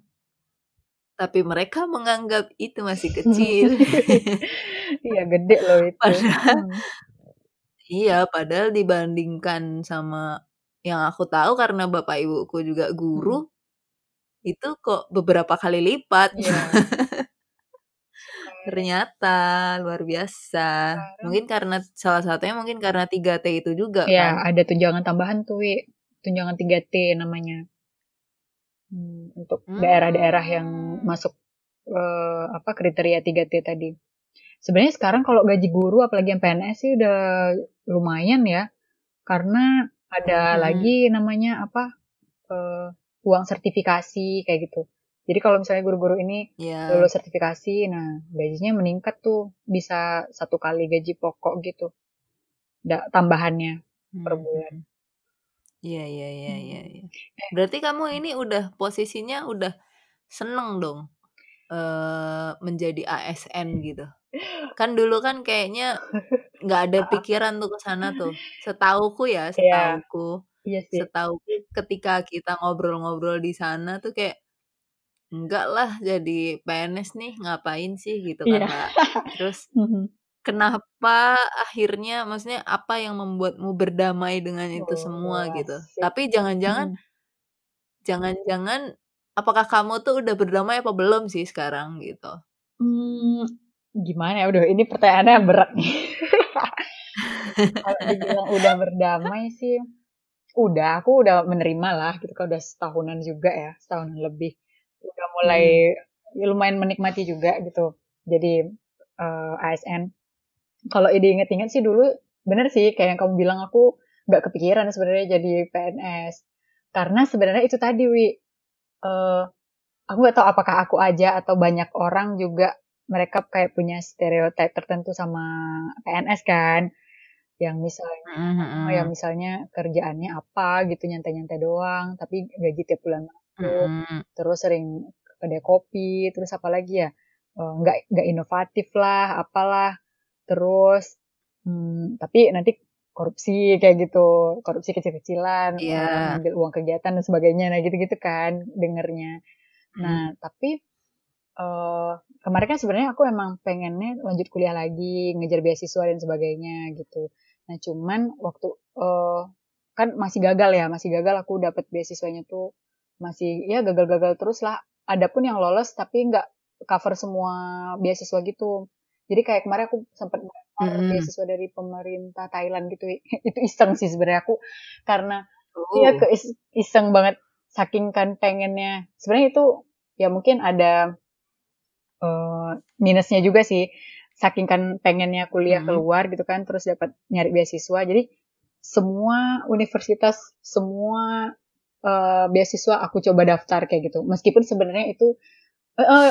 Tapi mereka menganggap itu masih kecil. Iya, gede loh itu. Padahal hmm. iya, padahal dibandingkan sama yang aku tahu karena bapak ibuku juga guru, itu kok beberapa kali lipat. Yeah. Ternyata luar biasa. Mungkin karena salah satunya mungkin karena 3T itu juga ya, kan. ada tunjangan tambahan tuh, Wi. Tunjangan 3T namanya. Hmm, untuk daerah-daerah yang hmm. masuk uh, apa kriteria 3T tadi. Sebenarnya sekarang kalau gaji guru apalagi yang PNS sih udah lumayan ya. Karena ada hmm. lagi namanya apa? Uh, uang sertifikasi kayak gitu. Jadi kalau misalnya guru-guru ini yeah. lulus sertifikasi, nah gajinya meningkat tuh bisa satu kali gaji pokok gitu, da, tambahannya hmm. per bulan. Iya iya iya iya. Ya. Berarti kamu ini udah posisinya udah seneng dong uh, menjadi ASN gitu. Kan dulu kan kayaknya nggak ada pikiran tuh ke sana tuh. Setauku ya, iya. setauku. Iya sih. Setahu ketika kita ngobrol-ngobrol di sana tuh kayak enggak lah jadi PNS nih ngapain sih gitu kan yeah. Terus mhm. Kenapa akhirnya maksudnya apa yang membuatmu berdamai dengan itu oh, semua gitu. Tapi jangan-jangan hmm. jangan-jangan apakah kamu tuh udah berdamai apa belum sih sekarang gitu? Hmm, gimana ya? Udah ini pertanyaannya berat nih. Kalau dibilang udah berdamai sih Udah, aku udah menerima lah gitu kan udah setahunan juga ya, setahunan lebih. Udah mulai hmm. ya lumayan menikmati juga gitu. Jadi uh, eh, ASN. Kalau ide inget-inget sih dulu bener sih kayak yang kamu bilang aku nggak kepikiran sebenarnya jadi PNS. Karena sebenarnya itu tadi Wi. Uh, aku nggak tahu apakah aku aja atau banyak orang juga mereka kayak punya stereotip tertentu sama PNS kan yang misalnya mm-hmm. yang misalnya kerjaannya apa gitu nyantai-nyantai doang tapi gaji tiap bulan masuk mm-hmm. terus sering kedai kopi terus apa lagi ya eh, nggak uh, nggak inovatif lah, apalah. Terus, hmm, tapi nanti korupsi kayak gitu, korupsi kecil-kecilan, yeah. ambil uang kegiatan dan sebagainya, nah gitu-gitu kan dengernya. Nah, hmm. tapi uh, kemarin kan sebenarnya aku emang pengennya lanjut kuliah lagi, ngejar beasiswa dan sebagainya gitu. Nah, cuman waktu uh, kan masih gagal ya, masih gagal aku dapat beasiswanya tuh masih ya gagal-gagal terus lah. Adapun yang lolos tapi nggak cover semua beasiswa gitu. Jadi kayak kemarin aku sempat mm beasiswa dari pemerintah Thailand gitu. itu iseng sih sebenarnya aku karena oh. ya ke iseng banget saking kan pengennya. Sebenarnya itu ya mungkin ada uh, minusnya juga sih. Saking kan pengennya kuliah hmm. keluar gitu kan, terus dapat nyari beasiswa. Jadi semua universitas, semua uh, beasiswa aku coba daftar kayak gitu. Meskipun sebenarnya itu uh, uh,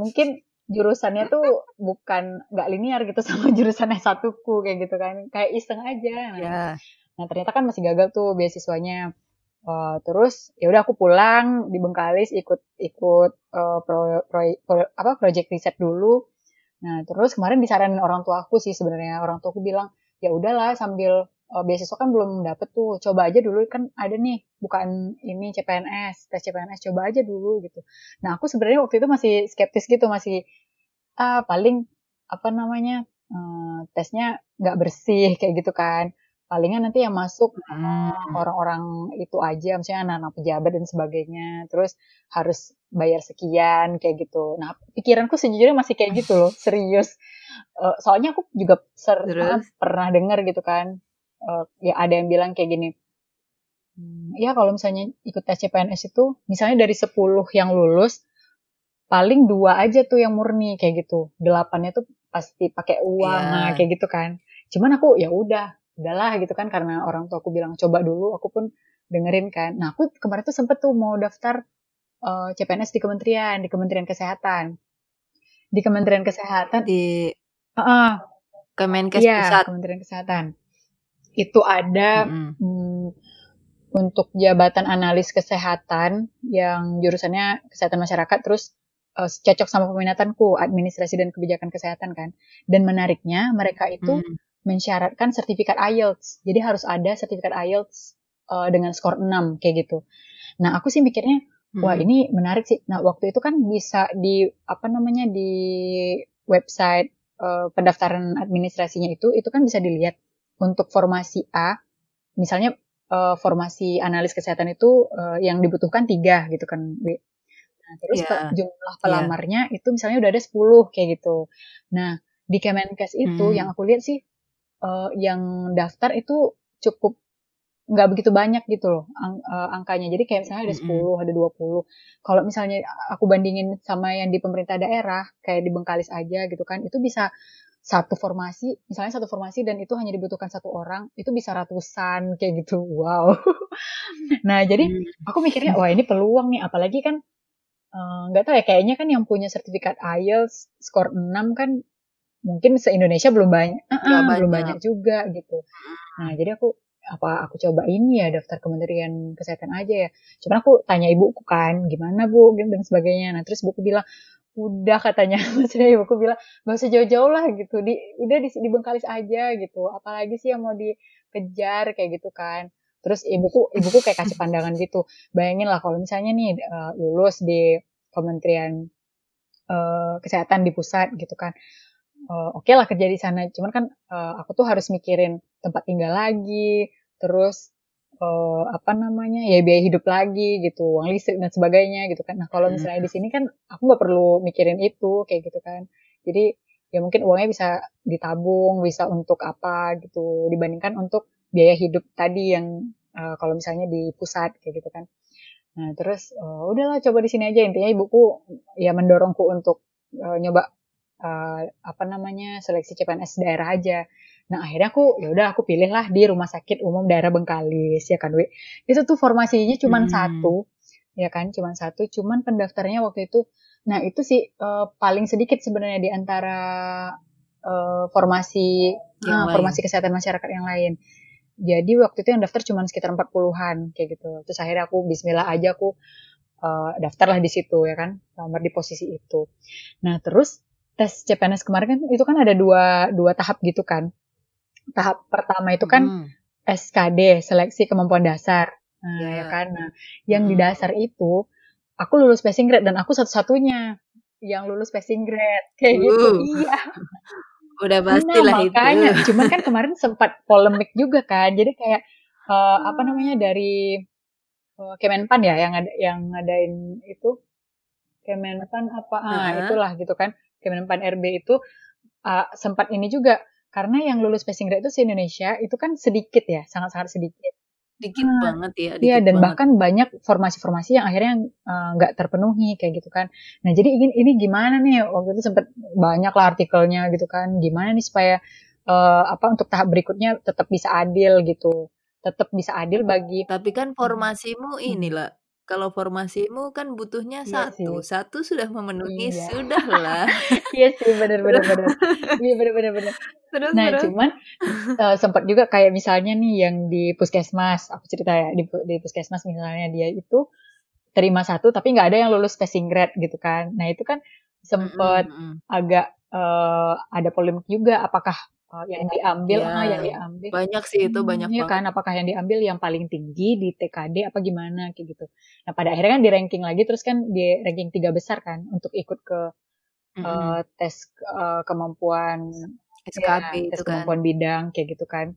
mungkin jurusannya tuh bukan nggak linear gitu sama jurusan S1ku kayak gitu kan. Kayak iseng aja. Nah, yeah. nah ternyata kan masih gagal tuh beasiswanya. Uh, terus ya udah aku pulang di Bengkalis ikut ikut uh, pro, pro, pro, apa project riset dulu. Nah terus kemarin disaranin orang tua aku sih sebenarnya orang tua aku bilang ya udahlah sambil uh, beasiswa kan belum dapet tuh coba aja dulu kan ada nih bukan ini CPNS tes CPNS coba aja dulu gitu. Nah aku sebenarnya waktu itu masih skeptis gitu masih ah paling apa namanya uh, tesnya nggak bersih kayak gitu kan palingan nanti yang masuk hmm. orang-orang itu aja, misalnya anak-anak pejabat dan sebagainya. Terus harus bayar sekian kayak gitu. Nah, pikiranku sejujurnya masih kayak gitu loh, serius. Uh, soalnya aku juga ser pernah dengar gitu kan, uh, ya ada yang bilang kayak gini. Hmm, ya kalau misalnya ikut tes CPNS itu, misalnya dari 10 yang lulus, paling dua aja tuh yang murni kayak gitu. Delapannya tuh pasti pakai uang, yeah. nah kayak gitu kan. Cuman aku ya udah udahlah gitu kan karena orang tua aku bilang coba dulu aku pun dengerin kan nah aku kemarin tuh sempet tuh mau daftar uh, eh, CPNS di kementerian di Kementerian Kesehatan di Kementerian Kesehatan di uh, Kemenkes iya, pusat Kementerian Kesehatan itu ada mm -hmm. untuk jabatan analis kesehatan yang jurusannya kesehatan masyarakat terus uh, cocok sama peminatanku administrasi dan kebijakan kesehatan kan dan menariknya mereka itu mm mensyaratkan sertifikat IELTS. Jadi harus ada sertifikat IELTS uh, dengan skor 6 kayak gitu. Nah, aku sih mikirnya wah hmm. ini menarik sih. Nah, waktu itu kan bisa di apa namanya di website uh, pendaftaran administrasinya itu itu kan bisa dilihat untuk formasi A misalnya uh, formasi analis kesehatan itu uh, yang dibutuhkan tiga gitu kan. Nah, terus yeah. jumlah iya. pelamarnya yeah. itu misalnya udah ada 10 kayak gitu. Nah, di Kemenkes itu hmm. yang aku lihat sih uh, yang daftar itu cukup nggak begitu banyak gitu loh ang, uh, angkanya. Jadi kayak misalnya ada 10, mm -hmm. ada 20. Kalau misalnya aku bandingin sama yang di pemerintah daerah, kayak di Bengkalis aja gitu kan, itu bisa satu formasi, misalnya satu formasi dan itu hanya dibutuhkan satu orang, itu bisa ratusan kayak gitu. Wow. nah, jadi aku mikirnya wah ini peluang nih apalagi kan nggak uh, tahu ya kayaknya kan yang punya sertifikat IELTS skor 6 kan mungkin se Indonesia belum banyak, uh -uh, banyak, belum banyak juga gitu. Nah jadi aku apa aku coba ini ya daftar Kementerian Kesehatan aja ya. Cuman aku tanya ibuku kan gimana bu dan sebagainya. Nah terus ibuku bilang udah katanya. Maksudnya ibuku bilang gak usah jauh-jauh lah gitu. Di udah di, di Bengkalis aja gitu. Apalagi sih yang mau dikejar kayak gitu kan. Terus ibuku ibuku kayak kasih pandangan gitu. Bayangin lah kalau misalnya nih uh, lulus di Kementerian uh, Kesehatan di pusat gitu kan. Uh, oke okay lah kerja di sana. Cuman kan uh, aku tuh harus mikirin tempat tinggal lagi. Terus uh, apa namanya ya biaya hidup lagi gitu uang listrik dan sebagainya gitu kan nah kalau hmm. misalnya di sini kan aku nggak perlu mikirin itu kayak gitu kan jadi ya mungkin uangnya bisa ditabung bisa untuk apa gitu dibandingkan untuk biaya hidup tadi yang uh, kalau misalnya di pusat kayak gitu kan nah terus uh, udahlah coba di sini aja intinya ibuku ya mendorongku untuk uh, nyoba uh, apa namanya seleksi CPNS daerah aja. Nah akhirnya aku ya udah aku pilih lah di rumah sakit umum daerah Bengkalis ya kan Wi. Itu tuh formasinya cuma hmm. satu ya kan cuma satu cuman pendaftarnya waktu itu nah itu sih uh, paling sedikit sebenarnya di antara uh, formasi yang uh, formasi kesehatan masyarakat yang lain. Jadi waktu itu yang daftar cuma sekitar 40-an kayak gitu. Terus akhirnya aku bismillah aja aku uh, daftarlah di situ ya kan lamar di posisi itu nah terus tes CPNS kemarin kan itu kan ada dua dua tahap gitu kan tahap pertama itu kan hmm. SKD seleksi kemampuan dasar nah yeah. ya kan nah yang hmm. di dasar itu aku lulus passing grade dan aku satu-satunya yang lulus passing grade kayak uh. gitu iya udah pasti nah, lah makanya. itu cuman kan kemarin sempat polemik juga kan jadi kayak uh, apa namanya dari uh, Kemenpan ya yang ada yang ngadain itu Kemenpan apa ah uh-huh. itulah gitu kan Kemenpan RB itu uh, sempat ini juga karena yang lulus passing grade itu di Indonesia itu kan sedikit ya sangat-sangat sedikit dikit nah, banget ya. Iya dan banget. bahkan banyak formasi-formasi yang akhirnya nggak uh, terpenuhi kayak gitu kan. Nah jadi ini ini gimana nih waktu itu sempat banyak lah artikelnya gitu kan. Gimana nih supaya uh, apa untuk tahap berikutnya tetap bisa adil gitu, tetap bisa adil bagi. Tapi kan formasimu inilah kalau formasimu kan butuhnya iya satu, sih. satu sudah memenuhi, iya. sudahlah. iya sih, benar benar benar. Iya benar benar benar. Terus, nah, terus. cuman uh, sempat juga kayak misalnya nih yang di puskesmas, aku cerita ya di, di puskesmas misalnya dia itu terima satu tapi nggak ada yang lulus passing grade gitu kan. Nah itu kan sempat mm -hmm. agak uh, ada polemik juga apakah Oh, yang diambil, ya, ah, yang diambil. Banyak sih itu, hmm, banyak ya kan, apakah yang diambil yang paling tinggi di TKD apa gimana kayak gitu. Nah, pada akhirnya kan di ranking lagi terus kan di ranking tiga besar kan untuk ikut ke mm -hmm. uh, tes uh, kemampuan SKB ya, tes kan. kemampuan bidang kayak gitu kan.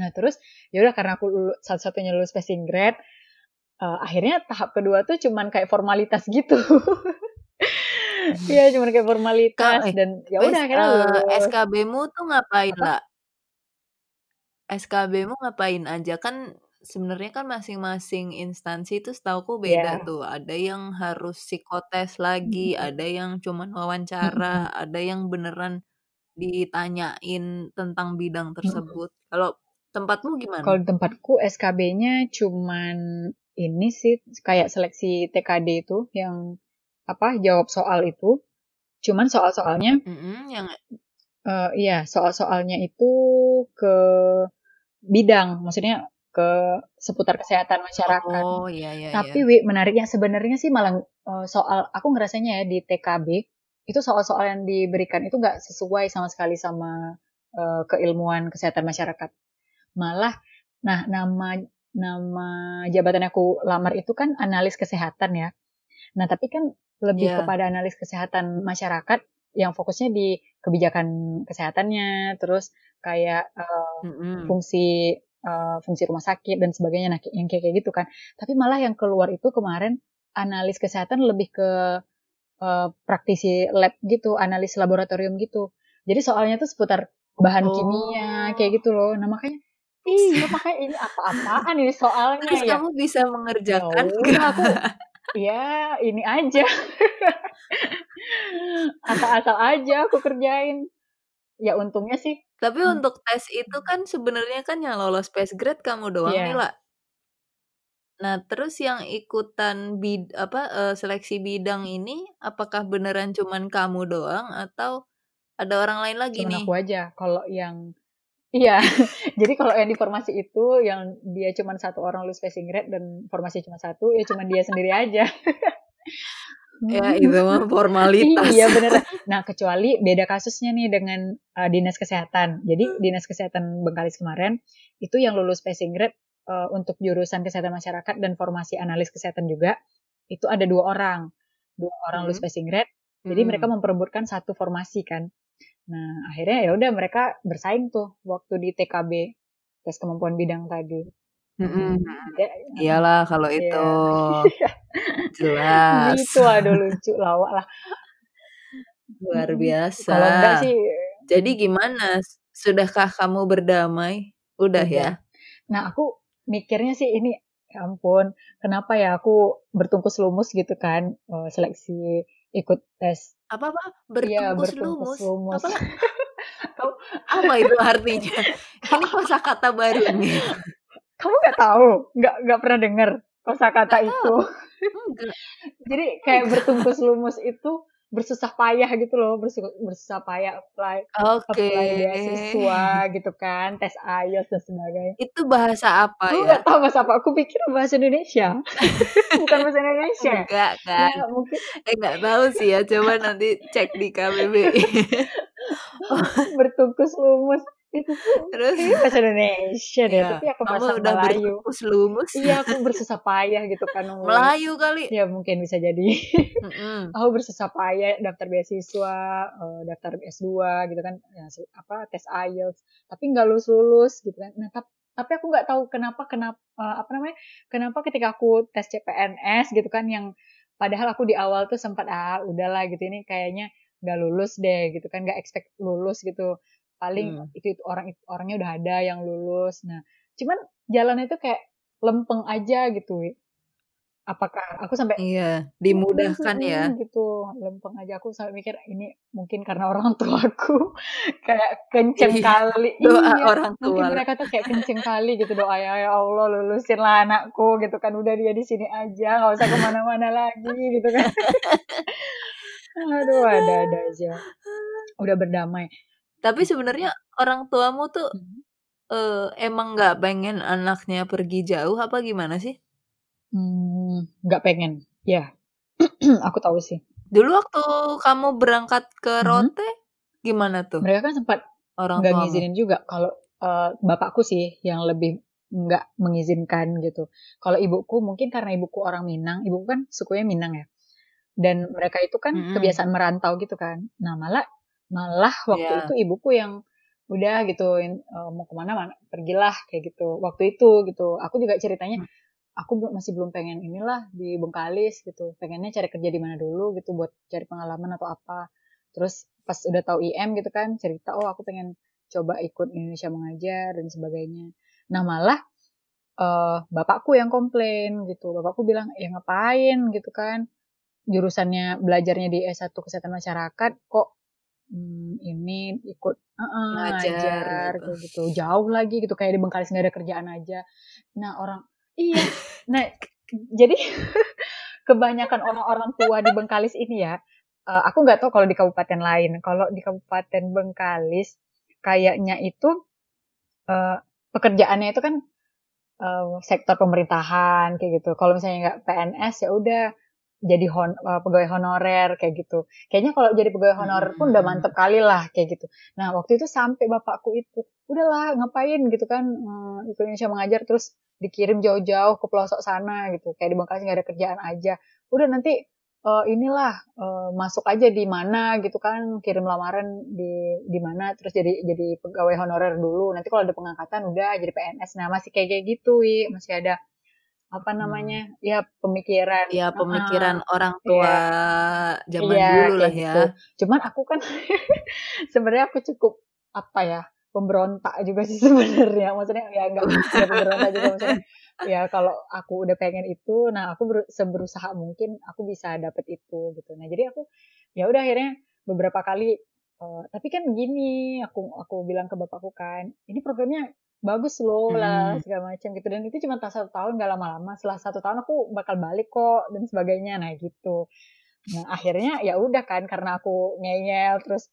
Nah, terus ya udah karena aku satu-satunya lulus passing grade, uh, akhirnya tahap kedua tuh cuman kayak formalitas gitu. Iya, cuma kayak formalitas eh, dan ya udah akhirnya uh, SKB-mu tuh ngapain, lah? SKB-mu ngapain aja? Kan sebenarnya kan masing-masing instansi itu setauku beda yeah. tuh. Ada yang harus psikotes lagi, mm -hmm. ada yang cuman wawancara, mm -hmm. ada yang beneran ditanyain tentang bidang tersebut. Mm -hmm. Kalau tempatmu gimana? Kalau tempatku SKB-nya cuman ini sih kayak seleksi TKD itu yang apa jawab soal itu. Cuman soal-soalnya mm-hmm, yang uh, iya soal-soalnya itu ke bidang, maksudnya ke seputar kesehatan masyarakat. Oh iya iya. Tapi iya. Wi, menariknya sebenarnya sih malah uh, soal aku ngerasanya ya di TKB itu soal-soal yang diberikan itu nggak sesuai sama sekali sama uh, keilmuan kesehatan masyarakat. Malah, nah nama nama jabatan aku lamar itu kan analis kesehatan ya. Nah tapi kan lebih yeah. kepada analis kesehatan masyarakat yang fokusnya di kebijakan kesehatannya, terus kayak uh, mm -hmm. fungsi uh, fungsi rumah sakit dan sebagainya, nah yang kayak gitu kan. Tapi malah yang keluar itu kemarin analis kesehatan lebih ke uh, praktisi lab gitu, analis laboratorium gitu. Jadi soalnya tuh seputar bahan oh. kimia kayak gitu loh. Nah makanya Iya, makanya ini apa-apaan ini soalnya Terus ya. kamu bisa mengerjakan ya, aku ya ini aja. Asal-asal aja aku kerjain. Ya untungnya sih. Tapi hmm. untuk tes itu kan sebenarnya kan yang lolos pass grade kamu doang yeah. nih lah nah terus yang ikutan bid apa uh, seleksi bidang ini apakah beneran cuman kamu doang atau ada orang lain lagi cuman nih? aku aja. Kalau yang Iya, jadi kalau yang di formasi itu yang dia cuma satu orang lulus passing grade dan formasi cuma satu, ya cuma dia sendiri aja. ya itu mah formalitas. iya bener. Nah kecuali beda kasusnya nih dengan uh, dinas kesehatan. Jadi dinas kesehatan Bengkalis kemarin itu yang lulus passing grade uh, untuk jurusan kesehatan masyarakat dan formasi analis kesehatan juga itu ada dua orang, dua orang hmm. lulus passing grade. Jadi hmm. mereka memperebutkan satu formasi kan. Nah, akhirnya ya udah mereka bersaing tuh waktu di TKB tes kemampuan bidang tadi. Mm-hmm. Ya, Iyalah kalau ya. itu jelas. Itu aduh lucu lawak lah. Luar biasa. Kalau enggak sih. Jadi gimana? Sudahkah kamu berdamai? Udah ya. Nah aku mikirnya sih ini ya ampun kenapa ya aku bertungkus lumus gitu kan uh, seleksi ikut tes apa apa bertungkus, ya, bertungkus lumus, lumus. Apa? apa itu artinya? Ini kosakata baru nih kamu nggak tahu? Nggak nggak pernah dengar kosakata itu. jadi kayak bertungkus lumus itu bersusah payah gitu loh, bersusah, bersusah payah apply Oke. apply beasiswa gitu kan, tes IELTS dan sebagainya. Itu bahasa apa Aku ya? nggak tahu bahasa apa, aku pikir bahasa Indonesia. Bukan bahasa Indonesia. Enggak kan? Ya, mungkin Eh nggak tahu sih ya, coba nanti cek di KBBI. bertungkus lumus itu tuh Terus bahasa Indonesia deh, ya, tapi aku kamu bahasa udah Melayu. bertepus lumus. Iya, aku bersusah payah gitu kan nungguin. Melayu kali. Ya mungkin bisa jadi. Mm-mm. aku bersusah payah daftar beasiswa, eh, daftar S2 gitu kan, ya, apa tes IELTS, tapi nggak lulus lulus gitu kan. Nah, tap- tapi aku nggak tahu kenapa kenapa eh, apa namanya kenapa ketika aku tes CPNS gitu kan yang padahal aku di awal tuh sempat ah udahlah gitu ini kayaknya nggak lulus deh gitu kan nggak expect lulus gitu. Paling Hmm. itu, itu orang orangnya udah ada yang lulus. Nah cuman jalannya itu kayak lempeng aja gitu apakah aku sampai Iya, dimudahkan ya. Mm, gitu lempeng aja. Aku sampai mikir ini mungkin karena orang tuaku kayak kenceng Iya, kali. Doa iya orang mungkin tua. mereka tuh kayak kenceng kali gitu doa ya ya Allah lulusin lah anakku gitu kan. Udah dia di sini aja nggak usah ke mana-mana lagi gitu kan aduh ada-ada aja udah berdamai Tapi sebenarnya orang tuamu tuh Mhm. eh, emang nggak pengen anaknya pergi jauh apa gimana sih? Hmm, nggak pengen ya aku tahu sih Dulu waktu kamu berangkat ke Mhm. Rote, gimana tuh mereka kan sempat orang nggak ngizinin juga kalau eh, bapakku sih yang lebih nggak mengizinkan gitu. Kalau ibuku mungkin karena ibuku orang Minang, ibuku kan sukunya Minang ya. Dan mereka itu kan Mm-mm. kebiasaan merantau gitu kan. Nah malah malah waktu Iya. itu ibuku yang udah gitu in- eh, mau ke mana mana pergilah kayak gitu. Waktu itu gitu. Aku juga ceritanya Hmm. aku masih belum pengen inilah di Bengkalis gitu. Pengennya cari kerja di mana dulu gitu buat cari pengalaman atau apa. Terus pas udah tahu IM gitu kan cerita oh aku pengen coba ikut Indonesia mengajar dan sebagainya. Nah malah eh bapakku yang komplain gitu. Bapakku bilang ya ngapain gitu kan jurusannya belajarnya di S1 kesehatan masyarakat kok hmm, ini ikut uh-uh, Ngajar gitu. gitu jauh lagi gitu kayak di Bengkalis nggak ada kerjaan aja. Nah orang iya nah jadi kebanyakan orang-orang tua di Bengkalis ini ya eh, aku nggak tahu kalau di kabupaten lain. Kalau di kabupaten Bengkalis kayaknya itu eh, pekerjaannya itu kan eh, sektor pemerintahan kayak gitu. Kalau misalnya nggak PNS ya udah jadi hon, eh, pegawai honorer kayak gitu. Kayaknya kalau jadi pegawai honorer pun udah Hmm. mantep kali lah kayak gitu. Nah waktu itu sampai bapakku itu udahlah ngapain gitu kan eh, ikut Indonesia mengajar terus dikirim jauh-jauh ke pelosok sana gitu. Kayak di Bengkalis nggak ada kerjaan aja. Udah nanti eh, inilah eh, masuk aja di mana gitu kan kirim lamaran di di mana terus jadi jadi pegawai honorer dulu nanti kalau ada pengangkatan udah jadi PNS nah masih kayak kayak gitu wi masih ada apa Hmm. namanya? Ya pemikiran. Ya pemikiran orang tua zaman iya dulu lah ya. gitu. Cuman aku kan sebenarnya aku cukup apa ya pemberontak juga sih sebenarnya. Maksudnya ya nggak nggak pemberontak juga maksudnya ya kalau aku udah pengen itu nah aku ber, seberusaha mungkin aku bisa dapet itu gitu. Nah jadi aku ya udah akhirnya beberapa kali eh, tapi kan gini aku aku bilang ke bapakku kan ini programnya bagus loh lah Mm-mm. segala macam gitu dan itu cuma tak satu tahun gak lama-lama setelah satu tahun aku bakal balik kok dan sebagainya nah gitu nah akhirnya ya udah kan karena aku ngeyel terus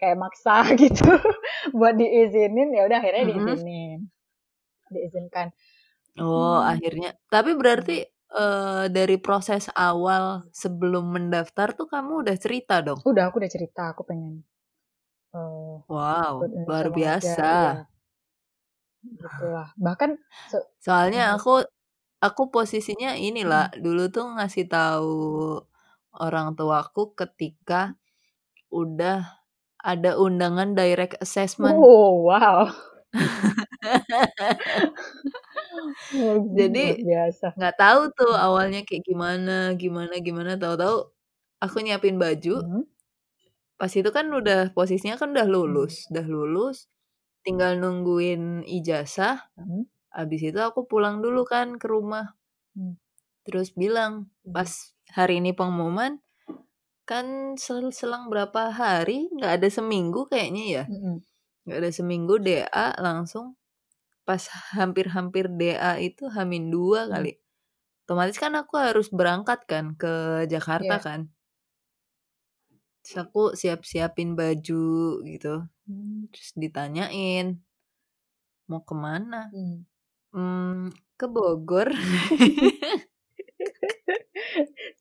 kayak maksa gitu buat diizinin ya udah akhirnya Mm-mm. diizinin diizinkan Oh, Hmm. akhirnya. Tapi berarti eh, dari proses awal sebelum mendaftar tuh kamu udah cerita dong. udah aku udah cerita aku pengen eh Wow, luar biasa. ya gitulah bahkan se- Soalnya Mhm. aku aku posisinya inilah Mhm. dulu tuh ngasih tahu orang tuaku ketika udah ada undangan direct assessment. oh wow luar Jadi biasa nggak tahu tuh awalnya kayak gimana, gimana, gimana. Tahu-tahu aku nyiapin baju. Mhm. Pas itu kan udah posisinya kan udah Mhm. lulus, udah lulus, tinggal nungguin ijazah. Mhm. Habis itu aku pulang dulu kan ke rumah. Hmm. Terus bilang Mhm. pas hari ini pengumuman kan sel- selang berapa hari nggak ada seminggu kayaknya ya Mhm. nggak ada seminggu DA langsung pas hampir-hampir DA itu Hamin dua Hmm. kali otomatis kan aku harus berangkat kan ke Jakarta Iya. kan Terus aku siap-siapin baju gitu. Hmm. Terus ditanyain, "Mau ke mana?" Hmm. "Mmm, ke Bogor."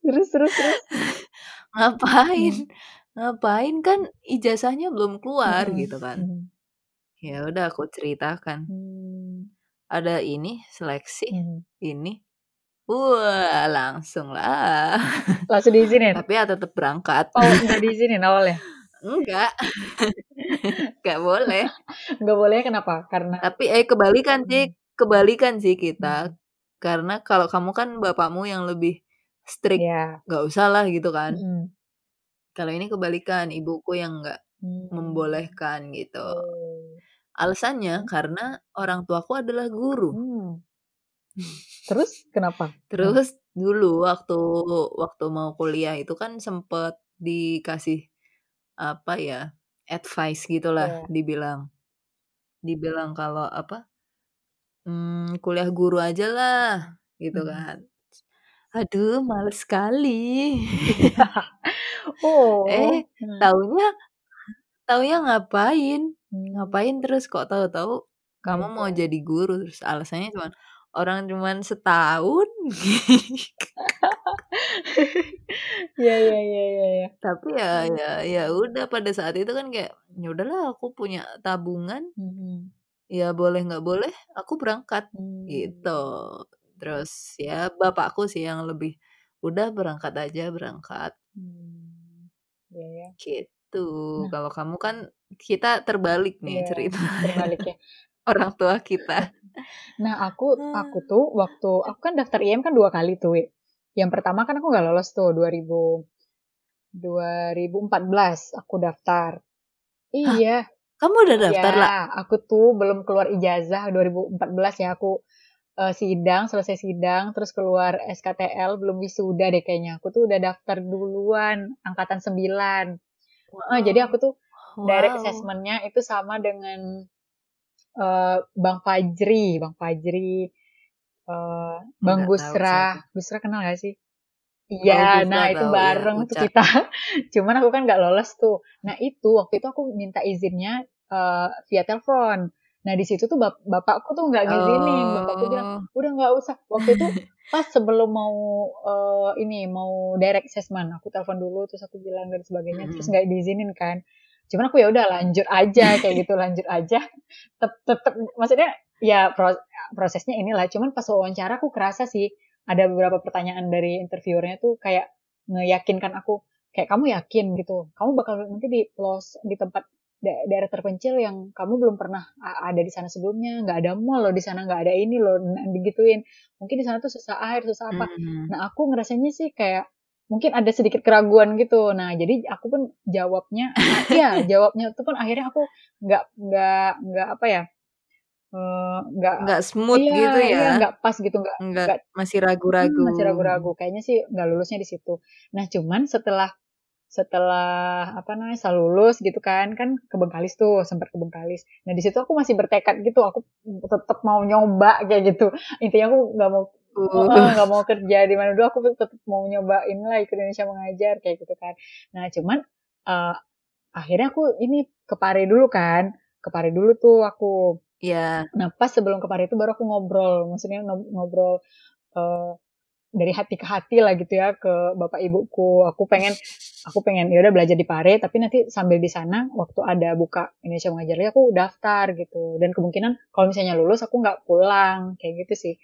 Terus terus terus? "Ngapain? Hmm. Ngapain? Kan ijazahnya belum keluar," Mhm gitu kan. mhm. Ya udah aku ceritakan. Mmm. "Ada ini, seleksi, Mhm. ini." Wah, langsung lah. Langsung diizinin? Tapi ya tetep berangkat. Oh, nggak diizinin awalnya? Enggak. Nggak boleh. Nggak bolehnya kenapa? Karena Tapi, eh, kebalikan sih Mhm. kebalikan sih kita. Mhm. Karena kalau kamu kan bapakmu yang lebih strict, Iya. nggak usah lah gitu kan. Mhm. Kalau ini kebalikan, ibuku yang nggak Mmm. membolehkan gitu. Oh. Alasannya karena orang tuaku adalah guru. Mmm. Terus kenapa? Terus dulu waktu waktu mau kuliah itu kan sempet dikasih, apa ya, advice gitulah Iya. dibilang. Dibilang kalau apa, mmm, "Kuliah guru ajalah," gitu Mhm. kan. Aduh males sekali. Oh, Eh, hmm. taunya taunya ngapain Mmm. ngapain terus kok tahu-tahu kamu mau Nyumpul. jadi guru, terus alasannya cuman, "Orang cuman setahun." Iya iya iya iya iya. Tapi ya Mmm. ya ya udah pada saat itu kan kayak, ya udahlah aku punya tabungan, Mhm. ya boleh nggak boleh aku berangkat, gitu. Mmm. Terus ya bapakku sih yang lebih, "Udah berangkat aja, berangkat." Iya ya. Gitu. Nah Kalau kamu kan kita terbalik nih Iya, ceritanya. terbalik ya. Orang tua kita. Nah aku aku tuh waktu aku kan daftar IM kan 2 kali tuh. Yang pertama kan aku nggak lolos tuh 2000 2014 aku daftar. Hah? Iya. Kamu udah daftar, Iya, La? aku tuh belum keluar ijazah 2014 ya, aku, eee, sidang, selesai sidang, terus keluar SKTL, belum wisuda deh kayaknya. Aku tuh udah daftar duluan, angkatan 9. Heeh, jadi aku tuh direct Wow. assessment-nya itu sama dengan, eee, Bang Fajri Bang Fajri, eee, Bang Nggak. Gusra. Gusra kenal nggak sih? Oh, Iya, nah itu tahu, iya, bareng tuh Uca. kita. Cuman aku kan nggak lolos tuh. Nah itu, waktu itu aku minta izinnya, eee, via telepon. Nah di situ tuh bap bapakku tuh nggak ngizinin, bapakku bilang, Oh. "Udah nggak usah." Waktu itu pas sebelum mau, eee, ini, mau direct assessment, aku telepon dulu, terus aku bilang dan sebagainya, terus Mhm. nggak diizinin kan. Cuman aku ya udah lanjut aja, kayak gitu, lanjut aja. Tep tetep maksudnya ya pro prosesnya inilah, cuman pas wawancara aku kerasa sih, ada beberapa pertanyaan dari interviewer-nya tuh kayak ngeyakinkan aku, kayak, "Kamu yakin gitu, kamu bakal nanti di los di tempat da daerah terpencil yang kamu belum pernah ada di sana sebelumnya, nggak ada mall loh di sana, nggak ada ini loh," digituin. "Mungkin di sana tuh susah air, susah apa." Mmm. Nah aku ngerasanya sih kayak mungkin ada sedikit keraguan gitu. Nah jadi aku pun jawabnya iya, jawabnya itu pun akhirnya aku nggak nggak nggak apa ya, eee, nggak Nggak smooth iya gitu iya, ya? nggak pas gitu, nggak Nggak masih mhm, ragu-ragu. masih Mhm. ragu-ragu. Kayaknya sih nggak lulusnya di situ. Nah cuman setelah setelah apa namanya, setelah lulus gitu kan, kan ke Bengkalis tuh, sempet ke Bengkalis. Nah di situ aku masih bertekad gitu, aku tetep mau nyoba kayak gitu. Intinya aku nggak mau Uh. nggak mau kerja di mana dulu, aku tetep mau nyoba inilah ikut Indonesia Mengajar, kayak gitu kan. Nah cuman, eee, akhirnya aku ini ke Pare dulu kan, ke Pare dulu tuh aku. Iya. Nah pas sebelum ke Pare itu baru aku ngobrol, maksudnya ngob ngobrol, eee, dari hati ke hati lah gitu ya ke bapak ibuku. Aku pengen aku pengen ya udah belajar di Pare, tapi nanti sambil di sana waktu ada buka Indonesia Mengajar aku daftar gitu. Dan kemungkinan kalau misalnya lulus aku nggak pulang, kayak gitu sih.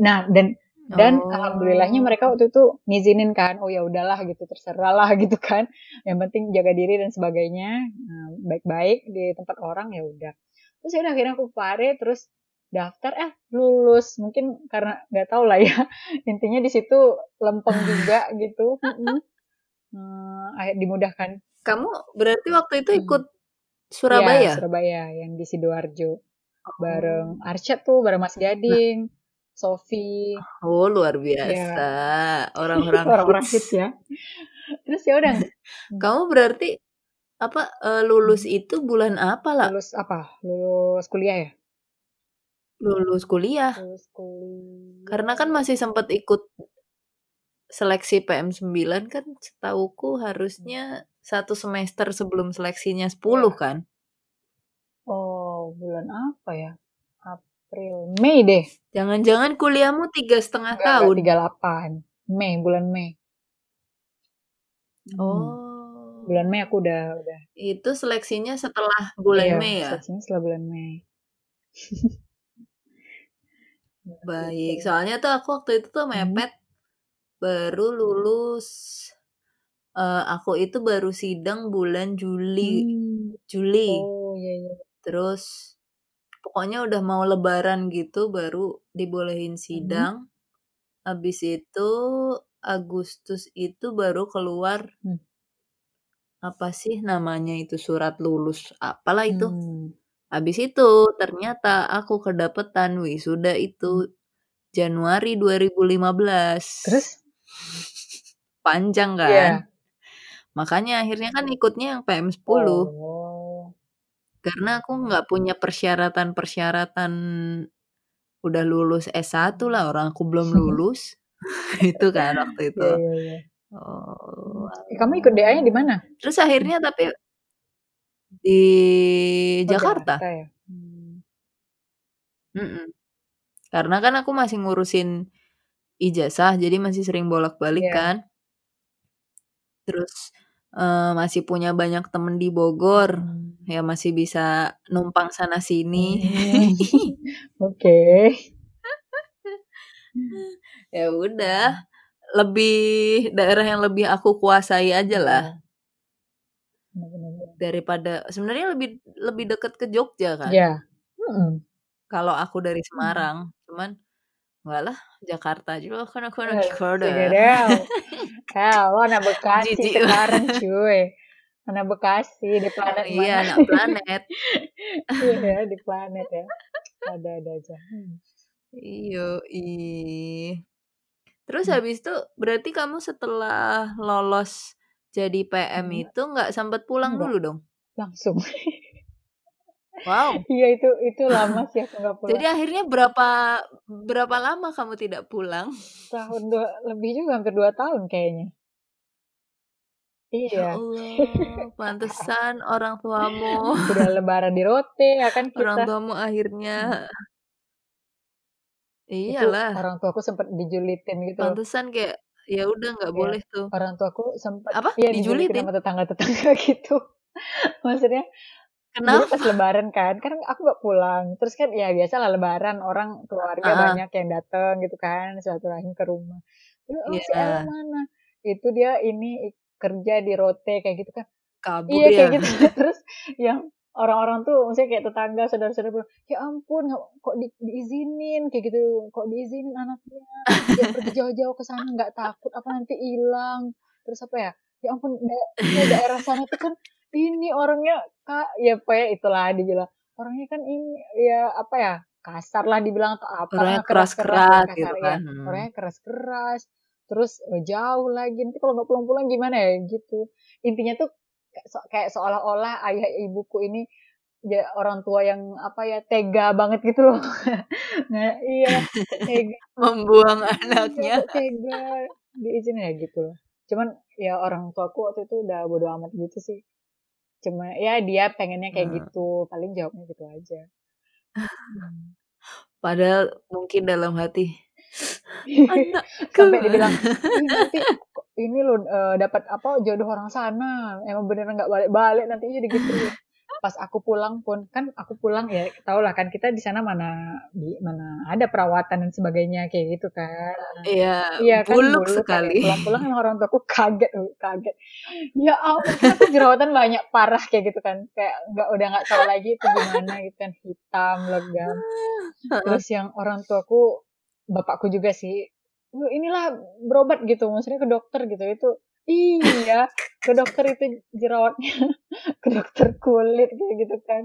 Nah dan dan alhamdulillahnya mereka Oh. waktu itu ngizinin kan, "Oh ya udahlah gitu, terserahlah," gitu kan. Yang penting jaga diri dan sebagainya, nah baik-baik di tempat orang, ya udah. Terus ya udah akhirnya aku Pare, terus daftar, eh lulus. Mungkin karena nggak tahu lah ya, intinya di situ lempeng juga gitu. Eee, akhir dimudahkan. Kamu berarti waktu itu ikut Surabaya? Surabaya yang di Sidoarjo. Bareng Oh. Arsyad tuh, bareng Mas Lah Gading, Sofi. Oh luar Iya. biasa, orang-orang Orang-orang hits hits. ya. Terus ya udah. Kamu berarti apa, eee, lulus Mhm. itu bulan apa, La? Lulus apa? Lulus kuliah ya? Lulus kuliah. Lulus Karena kan kuliah masih sempet ikut seleksi PM9 kan setahuku Mmm. harusnya satu semester sebelum seleksinya 10 Iya. kan? Oh, bulan apa ya? April, Mei deh. Jangan-jangan kuliahmu tiga setengah tahun. enggak, 38. Mei, bulan Mei. Hmm. Oh. Bulan Mei aku udah udah. Itu seleksinya setelah bulan iya, Mei ya? seleksinya setelah bulan Mei. Baik, soalnya tuh aku waktu itu tuh Hmm. mepet baru lulus. Eh, aku itu baru sidang bulan Juli, Hmm. Juli. Oh, iya iya. Terus pokoknya udah mau lebaran gitu baru dibolehin Hmm. sidang. Habis itu Agustus itu baru keluar Hmm. apa sih namanya itu surat lulus apalah itu. Hmm. Habis itu ternyata aku kedapetan wisuda Hmm. itu Januari 2015. Terus? Panjang kan? Iya. Makanya akhirnya kan ikutnya yang PM10. Oh. Karena aku nggak punya persyaratan-persyaratan udah lulus S1 lah, orang aku belum lulus. itu kan waktu itu. Iya iya iya. Oh. Eh, Kamu ikut DA-nya di mana? Terus akhirnya tapi di Oh, Jakarta. Jakarta ya. Hmm. Karena kan aku masih ngurusin ijazah, jadi masih sering bolak-balik Iya. kan. Terus eh, masih punya banyak temen di Bogor, Hmm. ya masih bisa numpang sana sini. Hmm. Oke. ya udah, lebih daerah yang lebih aku kuasai aja lah Iya. Daripada sebenarnya lebih lebih deket ke Jogja kan. Iya. Mm-mm. Kalau aku Hmm. dari Semarang, cuman enggak lah Jakarta juga kan aku anak Jakarta. Hell, lo anak Bekasi Jijik. sekarang cuy. Anak Bekasi di planet Iya, mana? anak planet. Iya, di planet ya. Ada-ada aja. Hmm. Iyo, ih. Terus Hmm. habis itu berarti kamu setelah lolos jadi PM Hmm. itu nggak sempat pulang Enggak. dulu dong? Langsung. Wow. Iya itu itu lama sih aku nggak pulang. Jadi akhirnya berapa berapa lama kamu tidak pulang? Tahun dua lebih juga hampir dua tahun kayaknya. Ya Iya. Allah, pantesan orang tuamu, Udah lebaran di rote ya kan orang kita. tuamu akhirnya Itu iyalah, orang tuaku sempat dijulitin gitu. pantesan kayak ya udah nggak Iya. boleh tuh. Orang tuaku sempat Apa? dijulitin Dijulitin? sama tetangga-tetangga gitu. Maksudnya jadi Kenapa? pas lebaran kan, kan aku nggak pulang. Terus kan ya biasa lah lebaran orang keluarga Ah, ah. banyak yang datang gitu kan, silaturahim ke rumah. Terus, oh si Iya. Ella mana? Itu dia ini kerja di rote kayak gitu kan. kabur Iya ya. kayak gitu. Terus yang orang-orang tuh maksudnya kayak tetangga saudara-saudara bilang, ya ampun kok di, diizinin kayak gitu, kok diizinin anaknya dia pergi jauh-jauh ke sana nggak takut apa nanti hilang. Terus apa ya? Ya ampun da- daerah sana tuh kan ini orangnya kak. Ya pokoknya itulah dibilang. Orangnya kan ini ya apa ya kasar lah dibilang atau apa. Orangnya keras-keras keras-keras ya, gitu kasar ya. kan. Hmm. orangnya keras-keras terus eh, jauh lagi. Nanti kalau nggak pulang-pulang gimana ya gitu. Intinya tuh kayak so- kayak seolah-olah ayah ibuku ini ya orang tua yang apa ya tega banget gitu loh. Nah iya tega. Membuang iya anaknya. tega. Diizinin ya gitu loh. Cuman ya orang tuaku waktu itu udah bodo amat gitu sih cuma ya dia pengennya kayak Hmm. gitu paling jawabnya gitu aja Hmm. Padahal mungkin dalam hati sampai dibilang "Ih, nanti ini loh eh, dapat apa jodoh orang sana emang beneran nggak balik-balik nanti jadi gitu pas aku pulang pun kan aku pulang ya tau lah kan kita di sana mana di mana ada perawatan dan sebagainya kayak gitu kan. Iya, Iya kan buluk dulu kan sekali. pulang-pulang emang orang tuaku kaget uh, kaget. Ya ampun kenapa jerawatan banyak parah kayak gitu kan. Kayak nggak udah nggak tahu lagi itu gimana gitu kan hitam legam. Terus yang orang tuaku bapakku juga sih "Lu inilah berobat gitu maksudnya ke dokter gitu itu iya ke dokter itu jerawatnya. Ke dokter kulit kayak gitu kan.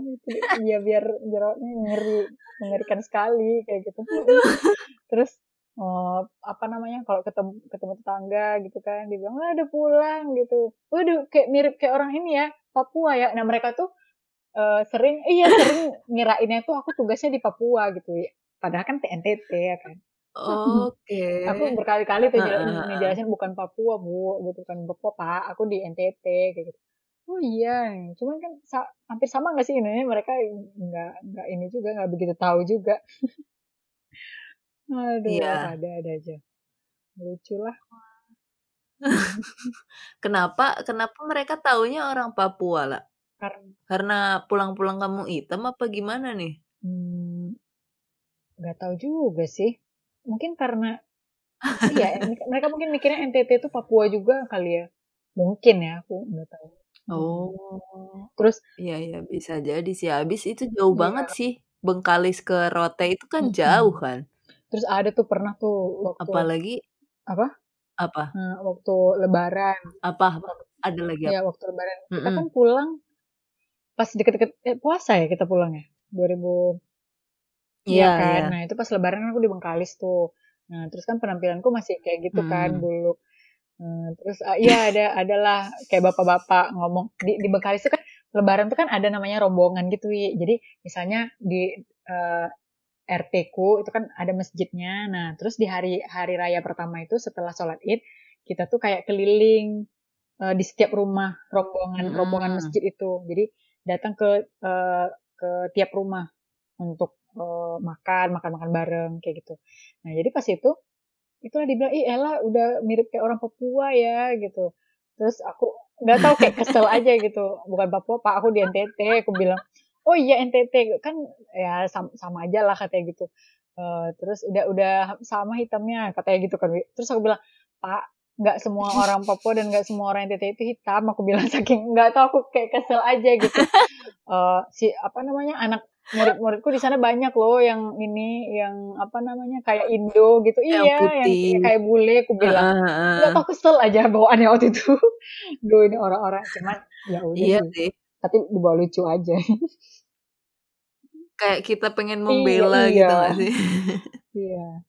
Iya biar jerawatnya ngeri mengerikan sekali kayak gitu. Terus oh, apa namanya kalau ketemu ketemu tetangga gitu kan dia bilang "Ah, udah pulang gitu. Waduh kayak mirip kayak orang ini ya Papua ya. Nah mereka tuh eh, sering iya sering ngirainnya tuh aku tugasnya di Papua gitu. Padahal kan TNTT ya kan Oke. Aku berkali-kali tuh heeh. ngejelasin bukan Papua, Bu, gitu kan. Papua, Pak, aku di NTT kayak gitu. Oh iya, cuman kan sa hampir sama nggak sih ininya mereka nggak nggak ini juga, nggak begitu tahu juga. Aduh, Iya. ada-ada aja. Lucu lah. Kenapa kenapa mereka taunya orang Papua, lah? Karena Karena pulang-pulang kampung hitam apa gimana nih? Mmm, nggak tahu juga sih. Mungkin karena iya, mereka mungkin mikirnya NTT itu Papua juga kali ya. Mungkin ya, aku nggak tahu. Oh. Terus Iya iya, bisa jadi sih. Habis itu jauh banget Iya. sih. Bengkalis ke Rote itu kan jauh Mhm. kan? Terus ada tuh pernah tuh waktu Apalagi apa? Apa? Eee, waktu lebaran. Apa? Ada lagi apa? waktu lebaran. Kita kan pulang pas deket-deket eh, puasa ya kita pulang ya? 2000 Iya iya kan? iya. Nah, itu pas lebaran kan aku di Bengkalis tuh. Nah, terus kan penampilanku masih kayak gitu kan Mhm. dulu. Eee, terus, eee, iya ada adalah kayak bapak-bapak ngomong di di Bengkalis itu kan lebaran tuh kan ada namanya rombongan gitu, Wi. Jadi misalnya di, eee, RT-ku itu kan ada masjidnya. Nah, terus di hari hari raya pertama itu setelah sholat Id, kita tuh kayak keliling, eee, di setiap rumah rombongan rombongan Mhm. masjid itu. Jadi datang ke, eee, ke tiap rumah untuk, eee, makan makan-makan bareng kayak gitu. Nah, jadi pas itu, itulah dibilang, "Ih, Ella udah mirip kayak orang Papua ya," gitu. Terus aku nggak tahu kayak kesel aja gitu, "Bukan Papua, Pak, aku di NTT," aku bilang. "Oh iya NTT, kan ya sam sama aja lah," katanya gitu. Eee, terus, "Udah udah sama hitamnya," katanya gitu kan. Terus aku bilang, "Pak, nggak semua orang Papua dan nggak semua orang NTT itu hitam," aku bilang saking nggak tahu aku kayak kesel aja gitu. Eee, si apa namanya, anak murid-muridku di sana banyak loh yang ini, yang apa namanya, kayak Indo gitu Yang iya, yang putih. kayak bule, aku bilang. Heeh Nggak heeh. tahu kesel aja bawaannya waktu itu. Duh, ini orang-orang cuman ya udah Iya sih, sih. tapi dibawa lucu aja. Kayak kita pengen Iya membela iya. gitu nggak sih? Iya.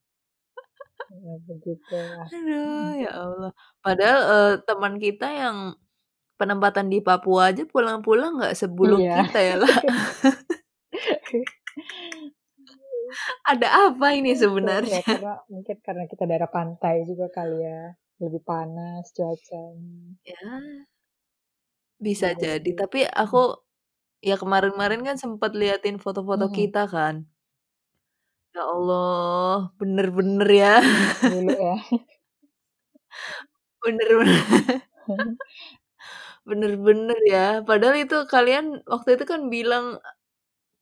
Ya begitulah. Aduh, ya Allah. Padahal, eee, teman kita yang penempatan di Papua aja pulang-pulang nggak sebuluk Iya. kita ya, lah. Ada apa ini Itu, ya sebenarnya? karena mungkin karena kita daerah pantai juga kali ya, lebih panas cuacanya. Ya. Bisa Iya jadi, sih. tapi aku ya kemarin-kemarin kan sempet liatin foto-foto Mhm. kita kan. Ya Allah, bener-bener ya. Dulu ya. Bener bener. Bener-bener ya. Padahal itu kalian waktu itu kan bilang,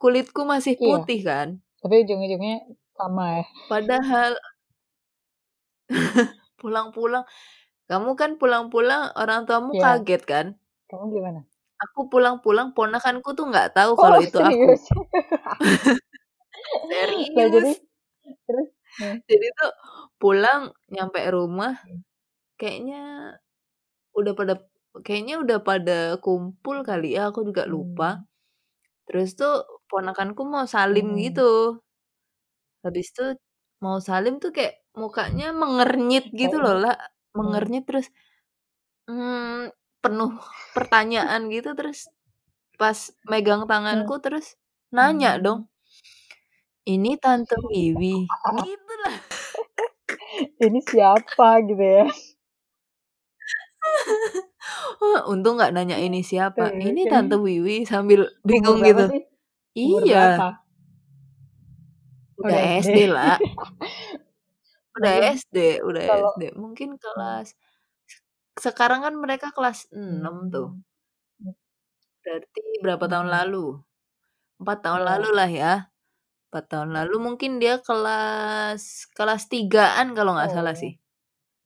kulitku masih Iya. putih kan? Tapi ujung-ujungnya sama ya. Padahal pulang-pulang kamu kan pulang-pulang orang tuamu Iya. kaget kan? Kamu gimana? Aku pulang-pulang ponakanku tuh nggak tahu Oh, kalau itu aku. serius? Lah jadi terus? Nah. Jadi tuh pulang nyampe rumah, Hmm. kayaknya udah pada kayaknya udah pada kumpul kali ya, aku juga lupa. Mmm. Terus tuh ponakanku mau salim Mhm. gitu. Habis itu mau salim tuh kayak mukanya mengernyit gitu loh, lah. mmm. Mengernyit terus, mmm, penuh pertanyaan gitu, terus pas megang tanganku terus nanya Mmm. dong, "Ini Tante Wiwi?" Gitu lah. Ini siapa gitu ya? Untung nggak nanya ini siapa, Terus "Ini ini Tante Wiwi?" Sambil bingung gitu. sih? Umur Iya. berapa? Udah Udah SD, SD. lah. Udah SD udah kalau SD. Mungkin kelas sekarang kan mereka kelas 6 tuh. Berarti berapa tahun lalu? 4 tahun Iya. lalu lah ya. 4 tahun lalu mungkin dia kelas kelas 3-an kalau nggak salah Oh. sih.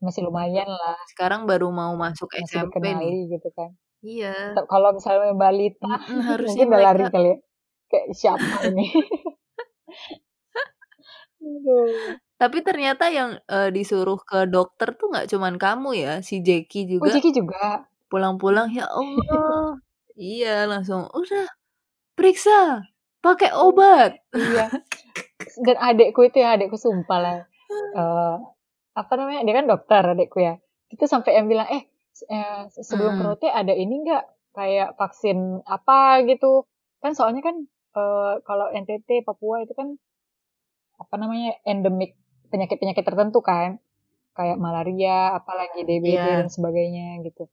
Masih lumayan lah. Sekarang baru mau masuk Masih SMP nih. gitu kan. Iya. Kalau misalnya balita harusnya mungkin udah lari kali ya. Kayak siapa ini? Tapi ternyata yang, eee, disuruh ke dokter tuh nggak cuman kamu ya, si Jeki Oh, juga Jeki juga? pulang-pulang, ya Allah. Iya, langsung, "Udah, periksa, pakai obat." Iya. Dan adekku itu ya, adekku sumpah lah, eee, apa namanya, dia kan dokter adekku ya. Itu sampai yang bilang, "Eh, eee, sebelum Mhm. Rote ada ini nggak, kayak vaksin apa gitu?" Kan soalnya kan, eee, kalau NTT, Papua itu kan, apa namanya, endemik penyakit-penyakit tertentu kan. Kayak malaria apalagi DBD Iya. dan sebagainya gitu.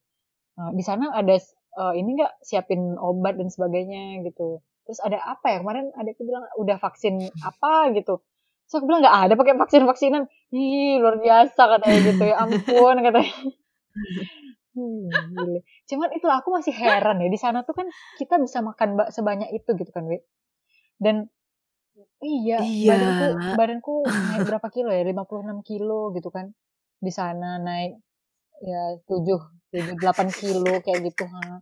Nah, di sana ada uh, ini nggak siapin obat dan sebagainya gitu. Terus ada apa ya? Kemarin ada yang bilang udah vaksin apa? gitu. Terus aku bilang nggak ada pakai vaksin vaksinan ih luar biasa katanya gitu. Ya ampun katanya Hmm, gile. Cuman itu aku masih heran ya di sana tuh kan kita bisa makan sebanyak itu gitu kan, Wi. Dan iya, Iya. badanku badanku naik berapa kilo ya? 56 kilo gitu kan. Di sana naik ya 7 7 8 kilo kayak gitu, ha.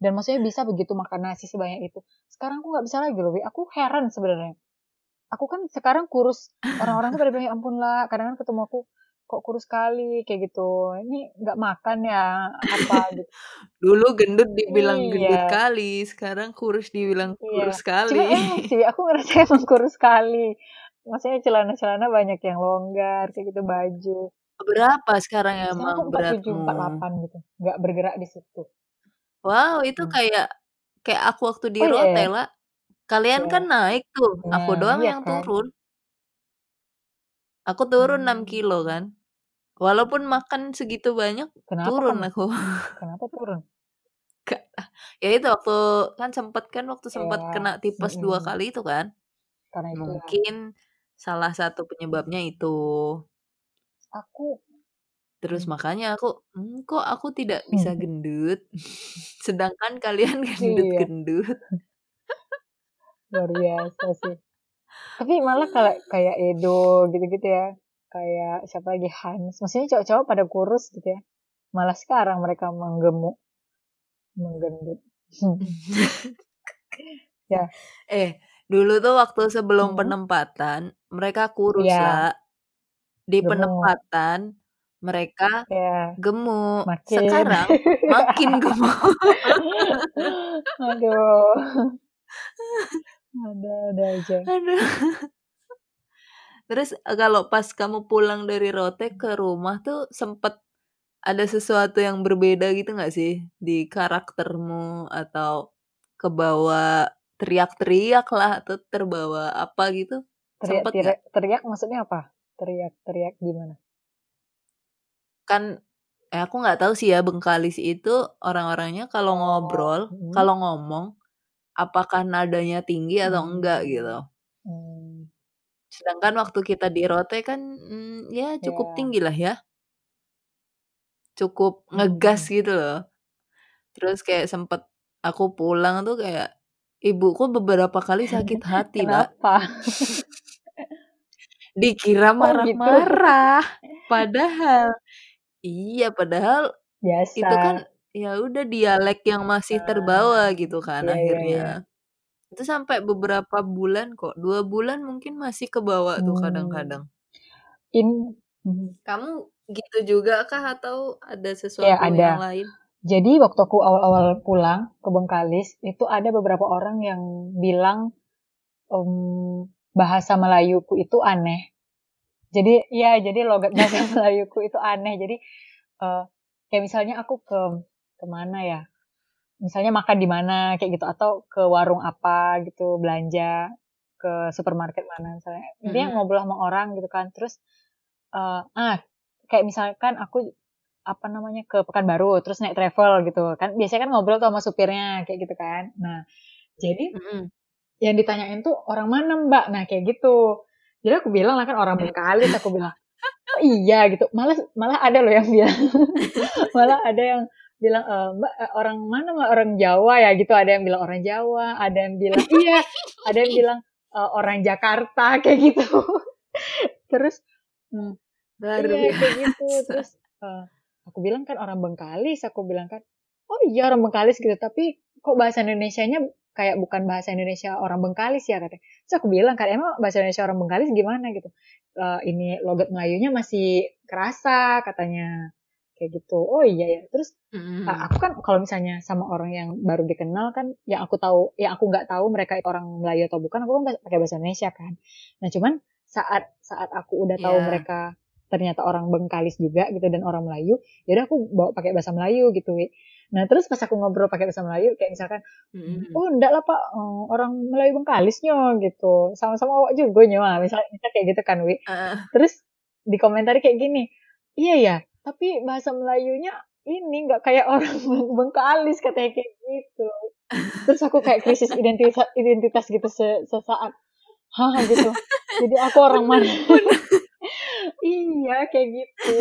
Dan maksudnya bisa begitu makan nasi sebanyak itu. Sekarang aku nggak bisa lagi loh, Wi. Aku heran sebenarnya. Aku kan sekarang kurus. Orang-orang tuh pada bilang, "Ya ampun lah, kadang-kadang ketemu aku kok kurus sekali kayak gitu. Ini nggak makan ya apa gitu. Dulu gendut dibilang gendut Iya. kali, sekarang kurus dibilang Iya. kurus kali. Cuma emang sih aku ngerasa emang kurus sekali. Maksudnya celana-celana banyak yang longgar kayak gitu baju. Berapa sekarang Sekarang emang aku 47, beratmu? 48 gitu. Nggak bergerak di situ. Wow, itu Hmm. kayak kayak aku waktu di Oh iya ya? Rotella. Kalian Iya. kan naik tuh, aku Nah, doang iya yang kan? turun. Aku turun 6 Hmm. kilo kan. Walaupun makan segitu banyak, Kenapa turun kamu? aku. Kenapa turun? Ya itu waktu kan sempet kan waktu sempet Iya. kena tipes 2 Mhm. kali itu kan. Karena itu ya. Mungkin salah satu penyebabnya itu. Aku Terus hmm. makanya aku, "Mmm, kok aku tidak bisa gendut? Sedangkan kalian Iya. gendut-gendut." Luar biasa sih. Tapi malah kalau kayak Edo gitu-gitu ya. Kayak siapa lagi Hans. Maksudnya cowok-cowok pada kurus gitu ya. Malah sekarang mereka menggemuk. Menggendut. ya. Eh, dulu tuh waktu sebelum Hmm. penempatan, mereka kurus, Iya. La. Di Gemuk. penempatan mereka Iya. gemuk. Makin. Sekarang makin gemuk. Aduh. Ada-ada aja. Aduh. Terus, eee, kalau pas kamu pulang dari Rote ke rumah tuh sempet ada sesuatu yang berbeda gitu nggak sih? Di karaktermu atau kebawa teriak-teriak lah atau terbawa apa gitu? Teriak Sempet nggak? teriak maksudnya apa? Teriak-teriak gimana? Kan eh, aku nggak tahu sih ya Bengkalis itu orang-orangnya kalau Oh, ngobrol, mhm. kalau ngomong, apakah nadanya tinggi atau enggak Mmm. gitu. Mmm. Sedangkan waktu kita di Rote kan, mmm, ya cukup Iya. tinggi lah ya. Cukup ngegas mhm. gitu loh. Terus kayak sempet aku pulang tuh kayak ibuku beberapa kali sakit hati. Kenapa? Dikira Oh gitu. marah-marah, padahal iya, padahal Biasa. itu kan ya udah dialek yang masih terbawa gitu kan Iya iya akhirnya. Itu sampai beberapa bulan kok, 2 bulan mungkin masih kebawa tuh Mmm. kadang-kadang. In mhm. Kamu gitu juga kah atau ada Iya sesuatu yang ada. lain? Jadi waktu aku awal-awal pulang ke Bengkalis, itu ada beberapa orang yang bilang, mmm, bahasa Melayuku itu aneh. Jadi iya, jadi logat bahasa Melayuku itu aneh. Jadi, eee, kayak misalnya aku ke ke mana ya, misalnya makan di mana kayak gitu, atau ke warung apa gitu, belanja, ke supermarket mana misalnya. Intinya Mhm. ngobrol sama orang gitu kan, terus, eee, ah, kayak misalkan aku, apa namanya, ke Pekanbaru, terus naik travel gitu kan, biasanya kan ngobrol tuh sama supirnya, kayak gitu kan. Nah, jadi Mhm. yang ditanyain tuh, "Orang mana, Mbak?" Nah, kayak gitu. Jadi aku bilang lah kan orang Bengkalis, aku bilang, "Oh iya?" gitu. Malah malah ada loh yang bilang malah ada yang bilang, eee, "Mbak, eee, orang mana, Mbak? Orang Jawa ya?" Gitu. Ada yang bilang orang Jawa, ada yang bilang iya, ada yang bilang, eee, orang Jakarta, kayak gitu. Terus, mmm, Luar iya kayak gitu. Terus, eee, aku bilang kan orang Bengkalis, aku bilang kan, "Oh iya orang Bengkalis gitu, tapi kok bahasa Indonesianya kayak bukan bahasa Indonesia orang Bengkalis ya?" Katanya. Terus aku bilang kan, "Emang bahasa Indonesia orang Bengkalis gimana?" Gitu. Eee, "Ini logat Melayunya masih kerasa," katanya. Kayak gitu. Oh iya ya. Terus, Mhm. aku kan kalau misalnya sama orang yang baru dikenal kan, yang aku tahu yang aku nggak tahu mereka orang Melayu atau bukan, aku kan pakai bahasa Indonesia kan. Nah, cuman saat saat aku udah tahu Iya. mereka ternyata orang Bengkalis juga gitu dan orang Melayu, ya udah aku bawa pakai bahasa Melayu gitu, Wi. Nah, terus pas aku ngobrol pakai bahasa Melayu kayak misalkan, Mhm. "Oh, ndak lah, Pak, eee, orang Melayu Bengkalis nyo," gitu. "Sama-sama awak juga nyo." Ah, misal misal kayak gitu kan, Wi. Heeh. Terus di komentari kayak gini iya ya tapi bahasa Melayunya ini nggak kayak orang Bengkalis katanya kayak gitu. Terus aku kayak krisis identitas identitas gitu sesaat. Hah gitu. Jadi aku orang mana? Iya kayak gitu.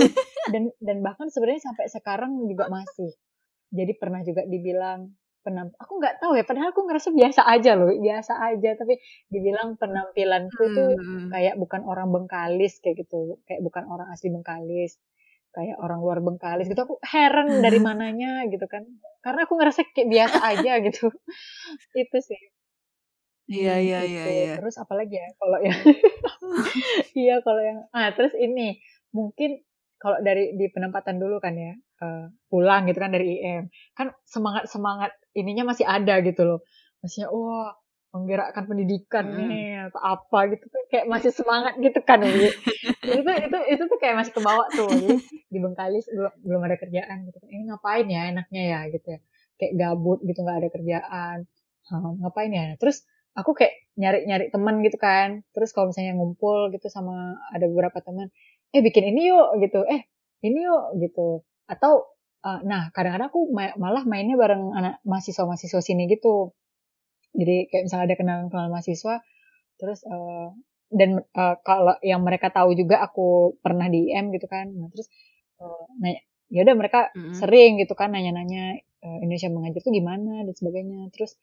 Dan dan bahkan sebenarnya sampai sekarang juga masih. Jadi pernah juga dibilang penamp aku nggak tahu ya padahal aku ngerasa biasa aja loh biasa aja. Tapi dibilang penampilanku hmm. tuh kayak bukan orang Bengkalis kayak gitu. Kayak bukan orang asli Bengkalis kayak orang luar Bengkalis gitu aku heran dari mananya gitu kan. Karena aku ngerasa kayak biasa aja gitu. Itu sih. Iya iya gitu. iya. Iya. Terus apalagi ya kalau yang Iya kalau yang ah terus ini mungkin kalau dari di penempatan dulu kan ya uh, pulang gitu kan dari IM kan semangat semangat ininya masih ada gitu loh. Maksudnya wah menggerakkan pendidikan hmm. nih atau apa gitu tuh kayak masih semangat gitu kan gitu. itu itu itu tuh kayak masih kebawa tuh gitu. di Bengkalis belum belum ada kerjaan gitu ini ngapain ya enaknya ya gitu ya kayak gabut gitu nggak ada kerjaan hmm, ngapain ya terus aku kayak nyari-nyari teman gitu kan. Terus kalau misalnya ngumpul gitu sama ada beberapa teman, eh bikin ini yuk gitu, eh ini yuk gitu. Atau uh, nah kadang-kadang aku ma malah mainnya bareng anak mahasiswa-mahasiswa sini gitu. Jadi kayak misalnya ada kenalan-kenalan mahasiswa, terus uh, dan uh, kalau yang mereka tahu juga aku pernah di IM gitu kan. Nah, terus uh, nanya, ya udah mereka mm -hmm. sering gitu kan nanya-nanya uh, Indonesia mengajar tuh gimana dan sebagainya. Terus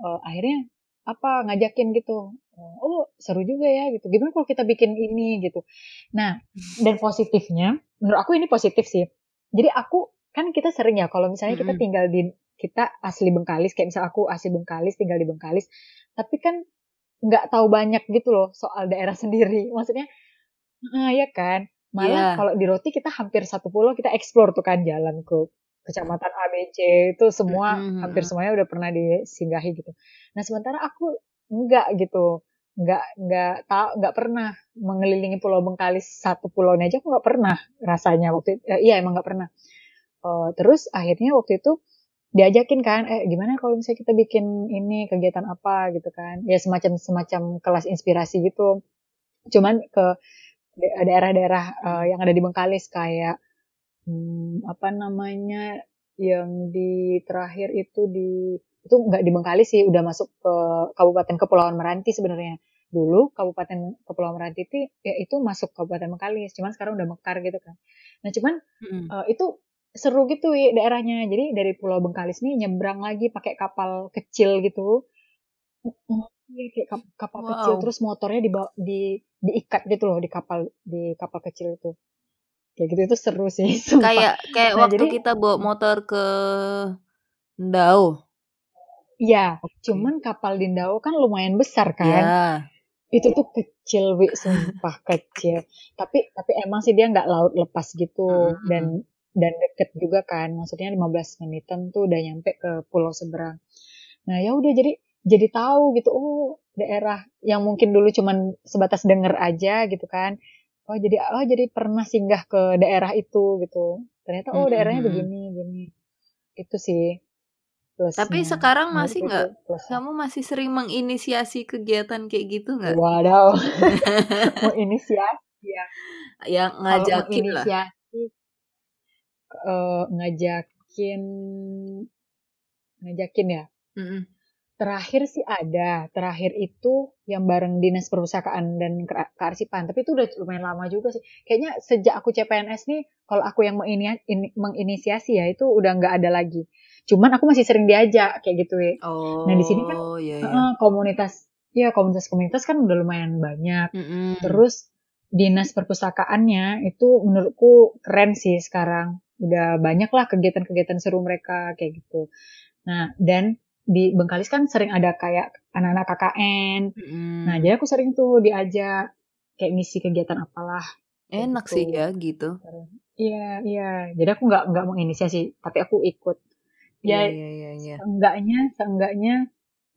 uh, akhirnya apa ngajakin gitu oh seru juga ya gitu gimana kalau kita bikin ini gitu nah dan positifnya menurut aku ini positif sih jadi aku kan kita sering ya kalau misalnya kita tinggal di kita asli Bengkalis kayak misal aku asli Bengkalis tinggal di Bengkalis tapi kan nggak tahu banyak gitu loh soal daerah sendiri maksudnya nah, ya kan malah yeah. kalau di roti kita hampir satu pulau kita explore tuh kan jalan ke kecamatan ABC itu semua mm-hmm. hampir semuanya udah pernah disinggahi gitu. Nah sementara aku enggak gitu, enggak enggak tak enggak pernah mengelilingi Pulau Bengkalis satu pulau aja aku enggak pernah rasanya waktu itu. Eh, iya emang enggak pernah. Uh, terus akhirnya waktu itu diajakin kan, eh gimana kalau misalnya kita bikin ini kegiatan apa gitu kan? Ya semacam semacam kelas inspirasi gitu. Cuman ke daerah-daerah uh, yang ada di Bengkalis kayak hmm, apa namanya yang di terakhir itu di itu nggak di Bengkali sih udah masuk ke Kabupaten Kepulauan Meranti sebenarnya dulu Kabupaten Kepulauan Meranti itu ya itu masuk Kabupaten Bengkalis cuman sekarang udah mekar gitu kan nah cuman hmm. uh, itu seru gitu ya daerahnya jadi dari Pulau Bengkalis nih nyebrang lagi pakai kapal kecil gitu Iya kayak kapal wow. kecil terus motornya di di diikat gitu loh di kapal di kapal kecil itu kayak gitu itu seru sih sumpah. kayak kayak nah, waktu jadi, kita bawa motor ke Ndau Iya, okay. cuman kapal di Ndau kan lumayan besar kan. Yeah. Itu tuh kecil, wi, sumpah kecil. Tapi tapi emang sih dia nggak laut lepas gitu mm-hmm. dan dan deket juga kan. Maksudnya 15 menitan tuh udah nyampe ke pulau seberang. Nah, ya udah jadi jadi tahu gitu. Oh, daerah yang mungkin dulu cuman sebatas denger aja gitu kan. Oh jadi oh jadi pernah singgah ke daerah itu gitu. Ternyata oh daerahnya begini gini. Itu sih. Plusnya. tapi sekarang nah, masih nggak? kamu masih sering menginisiasi kegiatan kayak gitu nggak? Waduh. Menginisiasi ya? Yang ngajakin lah uh, ngajakin ngajakin ya mm -mm. Terakhir sih ada, terakhir itu yang bareng Dinas Perpustakaan dan Kearsipan, tapi itu udah lumayan lama juga sih. Kayaknya sejak aku CPNS nih, kalau aku yang menginisiasi ya itu udah nggak ada lagi. Cuman aku masih sering diajak kayak gitu ya. Oh, nah di sini kan iya, iya. Uh, komunitas, ya komunitas-komunitas kan udah lumayan banyak. Mm -hmm. Terus dinas perpustakaannya itu menurutku keren sih sekarang. Udah banyak lah kegiatan-kegiatan seru mereka kayak gitu. Nah dan di Bengkalis kan sering ada kayak anak-anak KKN. Hmm. Nah, jadi aku sering tuh diajak kayak ngisi kegiatan apalah. Enak gitu. sih ya gitu. Iya, iya. Jadi aku nggak nggak menginisiasi, tapi aku ikut. Ya, iya, iya, iya. Seenggaknya, seenggaknya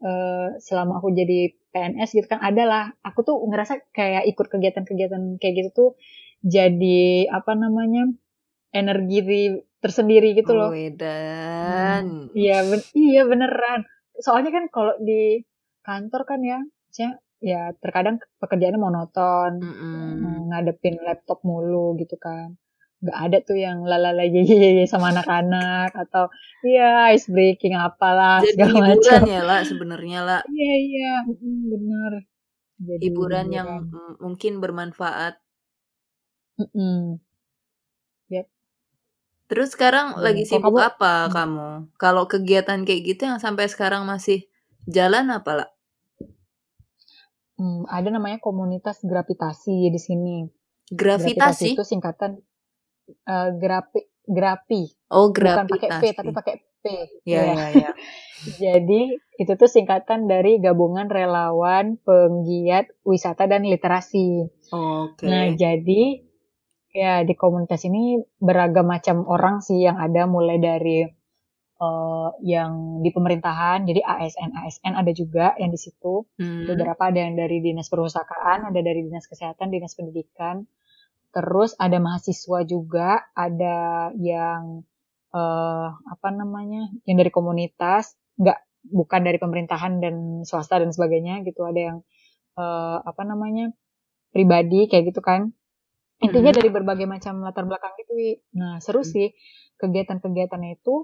uh, selama aku jadi PNS gitu kan adalah aku tuh ngerasa kayak ikut kegiatan-kegiatan kayak gitu tuh jadi apa namanya energi tersendiri gitu loh. Wedan. Hmm, iya, ben iya beneran. Soalnya kan kalau di kantor kan ya, ya terkadang pekerjaannya monoton, Mm-mm. mm, ngadepin laptop mulu gitu kan. Nggak ada tuh yang lalala ye ye sama anak-anak atau iya ice breaking apalah Jadi segala hiburan macam. ya lah sebenarnya lah. Iya iya, mm, bener. Jadi Hiburan yang hiburan. mm, mungkin bermanfaat. Mm-mm. Yap. Terus sekarang Hmm, lagi sibuk kamu? apa Hmm. kamu? Kalau kegiatan kayak gitu yang sampai sekarang masih jalan apa lah? Hmm, ada namanya komunitas gravitasi di sini. Gravitasi Gravitasi? itu singkatan eh, grapi, grapi, Oh, bukan pakai P tapi gravitasi. pakai P. Ya, Ya. ya, ya. Jadi itu tuh singkatan dari gabungan relawan penggiat wisata dan literasi. Oke. Nah, jadi ya di komunitas ini beragam macam orang sih yang ada mulai dari eh, yang di pemerintahan, jadi ASN ASN ada juga yang di situ. Hmm. Beberapa ada yang dari dinas perpustakaan, ada dari dinas kesehatan, dinas pendidikan. Terus ada mahasiswa juga, ada yang eh apa namanya, yang dari komunitas, nggak bukan dari pemerintahan dan swasta dan sebagainya gitu. Ada yang eh apa namanya pribadi kayak gitu kan. Intinya Mhm. dari berbagai macam latar belakang gitu. Wi. Nah seru Hmm. sih kegiatan-kegiatannya itu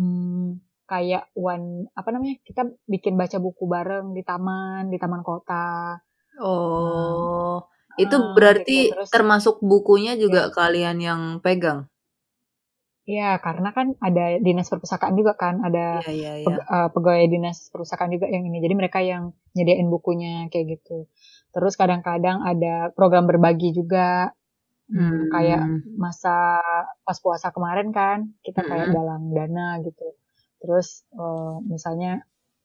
hmm, kayak one apa namanya kita bikin baca buku bareng di taman, di taman kota. Oh, itu ah, berarti gitu. Terus termasuk bukunya ya. juga kalian yang pegang? Iya, karena kan ada dinas perpustakaan juga kan, ada Iya, iya, peg- iya. eh, pegawai dinas perpustakaan juga yang ini. Jadi mereka yang nyediain bukunya kayak gitu. Terus kadang-kadang ada program berbagi juga. Hmm, kayak Hmm. masa pas puasa kemarin kan, kita kayak Mm-mm. dalang dana gitu. Terus eh, misalnya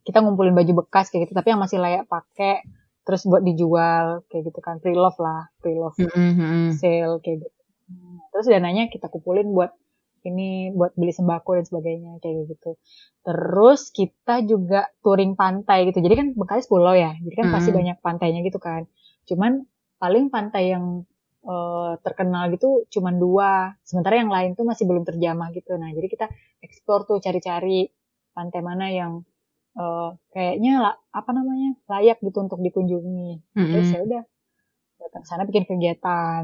kita ngumpulin baju bekas kayak gitu, tapi yang masih layak pakai, terus buat dijual kayak gitu kan, pre-love lah, pre-love Mm-mm. sale kayak gitu. Hmm, Terus dananya kita kumpulin buat ini buat beli sembako dan sebagainya kayak gitu. Terus kita juga touring pantai gitu. Jadi kan Bengkalis pulau ya, jadi kan pasti Mm-mm. banyak pantainya gitu kan. Cuman paling pantai yang eh, terkenal gitu cuman dua. Sementara yang lain tuh masih belum terjamah gitu. Nah jadi kita explore tuh cari-cari pantai mana yang eh, kayaknya la- apa namanya layak gitu untuk dikunjungi. Terus Mm-mm. ya udah datang sana bikin kegiatan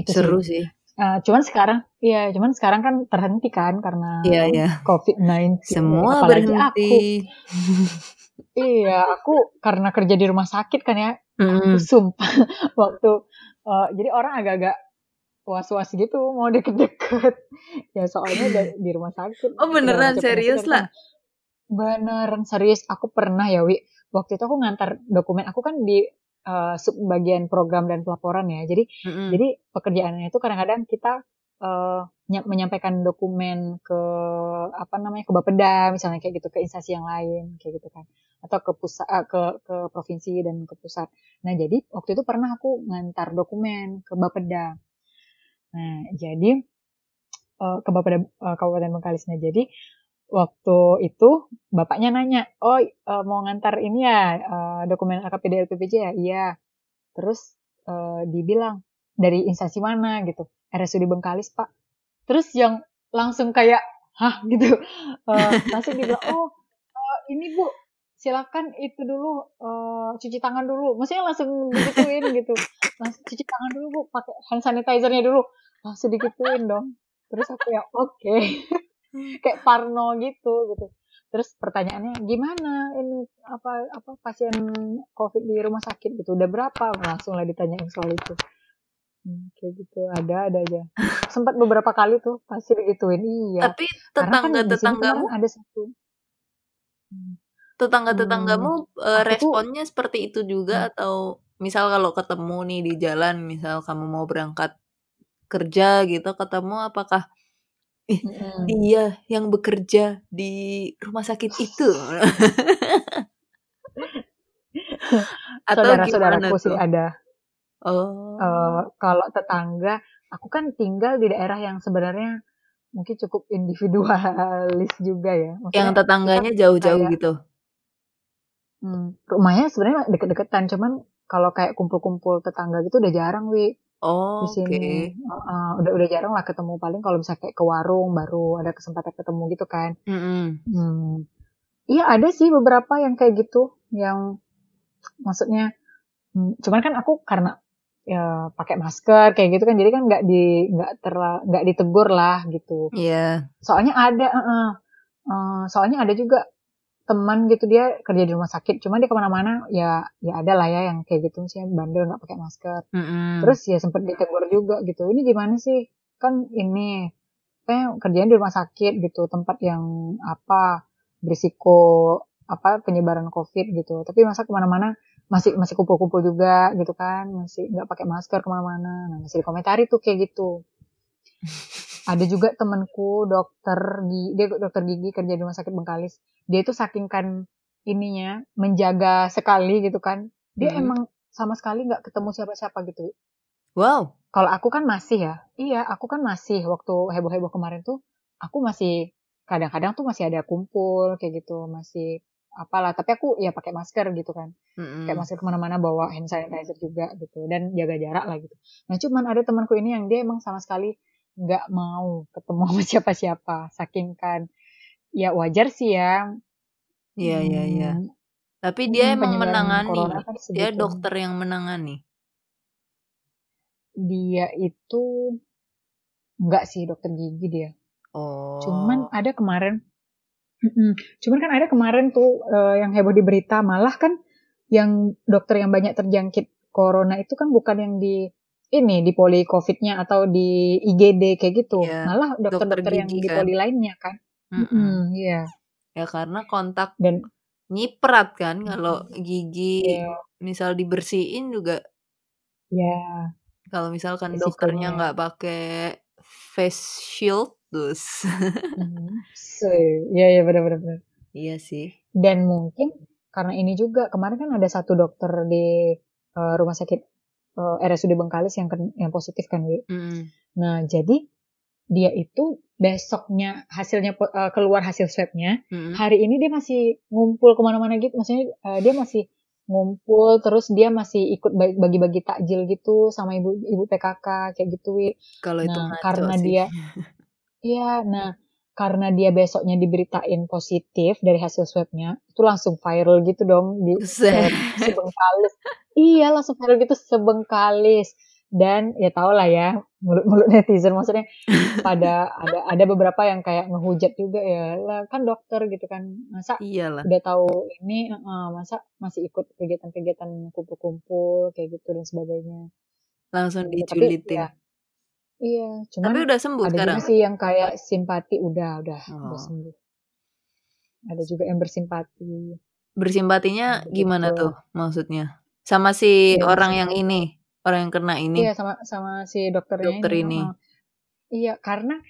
itu sih. Seru sih. Eh, cuman sekarang, iya, cuman sekarang kan terhenti kan karena Iya, iya. COVID-19. Semua Apalagi aku, berhenti. iya, aku karena kerja di rumah sakit kan ya, aku Mm-mm. sumpah waktu, eh, jadi orang agak-agak was-was gitu mau deket-deket. Ya soalnya di rumah sakit, Oh, beneran macam serius lah? Beneran serius, aku pernah ya, Wi. Waktu itu aku ngantar dokumen, aku kan di eh, sub bagian program dan pelaporan ya. Jadi Mm-mm. Jadi pekerjaannya itu kadang-kadang kita ny- menyampaikan dokumen ke apa namanya ke Bapeda misalnya kayak gitu ke instansi yang lain kayak gitu kan atau ke pusat eh, ke ke provinsi dan ke pusat. Nah jadi waktu itu pernah aku ngantar dokumen ke Bapeda. Nah jadi eh, ke Bapeda eh, Kabupaten Bengkalis. Nah jadi waktu itu bapaknya nanya, oh mau ngantar ini ya dokumen AKPD LPPJ ya? Iya. Terus dibilang dari instansi mana gitu, RSUD Bengkalis pak. Terus yang langsung kayak, hah gitu, Eh, langsung dibilang, oh eh, ini bu, silakan itu dulu eh, cuci tangan dulu. Maksudnya langsung digituin gitu, langsung cuci tangan dulu bu, pakai hand sanitizer-nya dulu, langsung digituin dong. Terus aku ya oke, kayak Parno gitu gitu. Terus pertanyaannya gimana ini apa apa pasien COVID di rumah sakit gitu udah berapa langsung lah ditanyain soal itu. Hmm, kayak gitu ada ada aja. Sempat beberapa kali tuh pasti digituin iya. Tapi Karena kan tetangga-tetanggamu, kemarin ada satu. Hmm, tetangga-tetanggamu eh, aku tuh responnya seperti itu juga hmm, atau misal kalau ketemu nih di jalan, misal kamu mau berangkat kerja gitu, ketemu apakah ih mm-mm. dia yang bekerja di rumah sakit itu atau Saudara-saudaraku sih ada. Eh, Oh, kalau tetangga, aku kan tinggal di daerah yang sebenarnya mungkin cukup individualis juga ya. yang Maksudnya kita tetangganya jauh-jauh gitu. Hmm, rumahnya sebenarnya deket-deketan, cuman kalau kayak kumpul-kumpul tetangga gitu udah jarang wi di Oh, Oke. sini. Heeh, udah udah jarang lah ketemu paling kalau bisa kayak ke warung baru ada kesempatan ketemu gitu kan. Mm-mm. Hmm. Iya ada sih beberapa yang kayak gitu, yang maksudnya hmm, cuman kan aku karena ya pakai masker kayak gitu kan jadi kan nggak di nggak terla nggak ditegur lah gitu Iya. Yeah. soalnya ada uh, uh, uh, soalnya ada juga teman gitu dia kerja di rumah sakit. Cuma dia ke mana-mana ya ya ada lah ya yang kayak gitu. Misalnya bandel nggak pakai masker. Mm -mm. terus ya sempet ditegur juga gitu. Ini gimana sih? Kan ini kayak kerjaan di rumah sakit gitu tempat yang apa berisiko apa penyebaran covid gitu. Tapi masa ke mana-mana masih masih kumpul-kumpul juga gitu kan. Masih nggak pakai masker ke mana-mana. Nah masih dikomentari tuh kayak gitu ada juga temanku dokter gigi dia dokter gigi kerja di rumah sakit Bengkalis. Dia itu saking kan ininya menjaga sekali gitu kan. Dia Hmm. emang sama sekali nggak ketemu siapa-siapa gitu. Wow. kalau aku kan masih ya. Iya aku kan masih waktu heboh-heboh kemarin tuh aku masih kadang-kadang tuh masih ada kumpul kayak gitu masih apalah. Tapi aku ya pakai masker gitu kan. Mm-mm. kayak masker ke mana-mana bawa hand sanitizer juga gitu. Dan jaga jarak lah gitu. Nah cuman ada temanku ini yang dia emang sama sekali nggak mau ketemu sama siapa-siapa saking kan ya wajar sih ya Iya, iya, iya. Hmm, Tapi dia hmm, emang menangani. kan Dia dokter yang menangani. dia itu enggak sih dokter gigi dia Oh. Cuman ada kemarin, cuman kan ada kemarin tuh eh, yang heboh di berita malah kan yang dokter yang banyak terjangkit corona itu kan bukan yang di ini di poli covidnya atau di IGD kayak gitu, Iya, malah dokter dokter-dokter yang gigi di kan. poli lainnya kan. Mm-mm. Mm-mm, Iya. Ya karena kontak Dan nyiprat kan kalau gigi Iya. misal dibersihin juga ya kalau misalkan Resikonya dokternya ya. nggak pakai face shield terus. Mhm. So, ya ya benar-benar. benar. iya sih. Dan mungkin karena ini juga kemarin kan ada satu dokter di eh, rumah sakit eh, RSUD Bengkalis yang yang positif kan, Wi. Mm-mm. Nah, jadi dia itu besoknya hasilnya eh, keluar hasil swabnya, Mm-mm. hari ini dia masih ngumpul ke mana-mana gitu. Maksudnya eh, dia masih ngumpul, terus dia masih ikut ba- bagi-bagi takjil gitu sama ibu ibu PKK kayak gitu. Wi. Kalau itu Nah, ngaco karena sih. dia, iya, nah karena dia besoknya diberitain positif dari hasil swabnya, itu langsung viral gitu dong di sebengkalis. Iya, langsung viral gitu sebengkalis. Dan ya tau lah ya, mulut-mulut netizen maksudnya pada ada ada beberapa yang kayak ngehujat juga ya lah kan dokter gitu kan masa Iyalah. udah tahu ini eh, masa masih ikut kegiatan-kegiatan kumpul-kumpul kayak gitu dan sebagainya Langsung tapi dijulitin. ya iya cuman Tapi udah sembuh ada sekarang. juga sih yang kayak simpati udah udah udah Oh. sembuh ada juga yang bersimpati Bersimpatinya Begitu. gimana tuh maksudnya? Sama si Ya, orang yang ini, orang yang kena ini. iya sama sama si dokternya Dokter ini. heeh. iya karena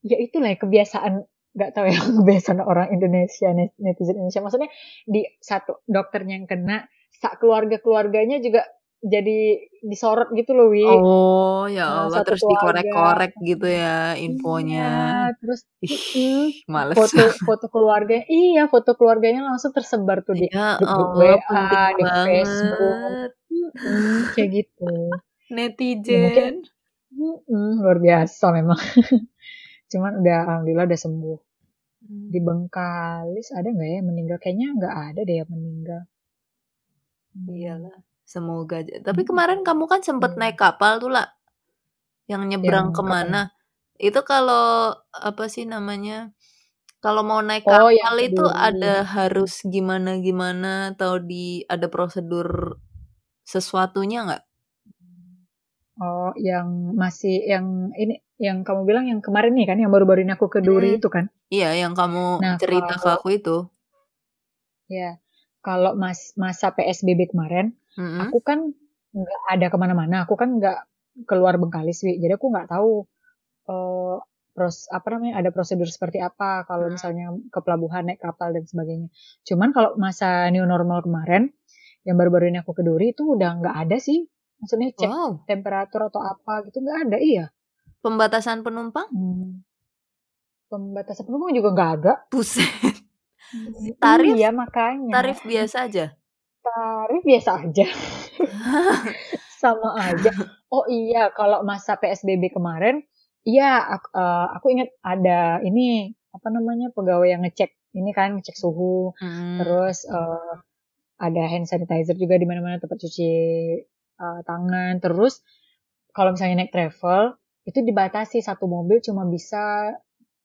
ya itulah ya, kebiasaan nggak tahu ya kebiasaan orang Indonesia net- netizen Indonesia maksudnya di satu dokternya yang kena sak keluarga keluarganya juga jadi disorot gitu loh wi Oh, ya Allah, terus dikorek-korek gitu ya infonya. Iya, terus Ih, males. foto foto keluarga iya foto keluarganya langsung tersebar tuh di Ya Allah, WA, di Facebook. banget. Mm, kayak gitu Netizen. Mm, luar biasa memang cuman udah alhamdulillah udah sembuh di Bengkalis ada nggak ya yang meninggal kayaknya nggak ada deh yang meninggal Hmm. Iyalah, semoga aja. Tapi Hmm. kemarin kamu kan sempet Iya. naik kapal tuh lah. Yang nyebrang Yang ke mana? Itu kalau apa sih namanya? Kalau mau naik Oh, kapal ke itu Duri. ada harus gimana-gimana atau di ada prosedur sesuatunya nggak? oh yang masih yang ini yang kamu bilang yang kemarin nih kan yang baru-baru ini aku ke Duri Hmm. itu kan Iya, yang kamu Nah, cerita ke kalau- aku itu. ya kalau mas masa PSBB kemarin Mm-mm. aku kan nggak ada ke mana-mana aku kan nggak keluar Bengkalis Wi. jadi aku nggak tahu eh pros apa namanya ada prosedur seperti apa kalau Hmm. misalnya ke pelabuhan naik kapal dan sebagainya cuman kalau masa new normal kemarin yang baru-baru ini aku ke Duri itu udah nggak ada sih maksudnya cek Wow, temperatur atau apa gitu nggak ada iya pembatasan penumpang? Hmm. pembatasan penumpang juga nggak ada Buset. Tarif? iya makanya Tarif biasa aja. Tarif biasa aja sama aja oh iya kalau masa PSBB kemarin iya aku, eh, aku ingat ada ini apa namanya pegawai yang ngecek ini kan ngecek suhu Mm. terus eh, ada hand sanitizer juga di mana-mana tempat cuci uh, tangan. Terus kalau misalnya naik travel itu dibatasi satu mobil cuma bisa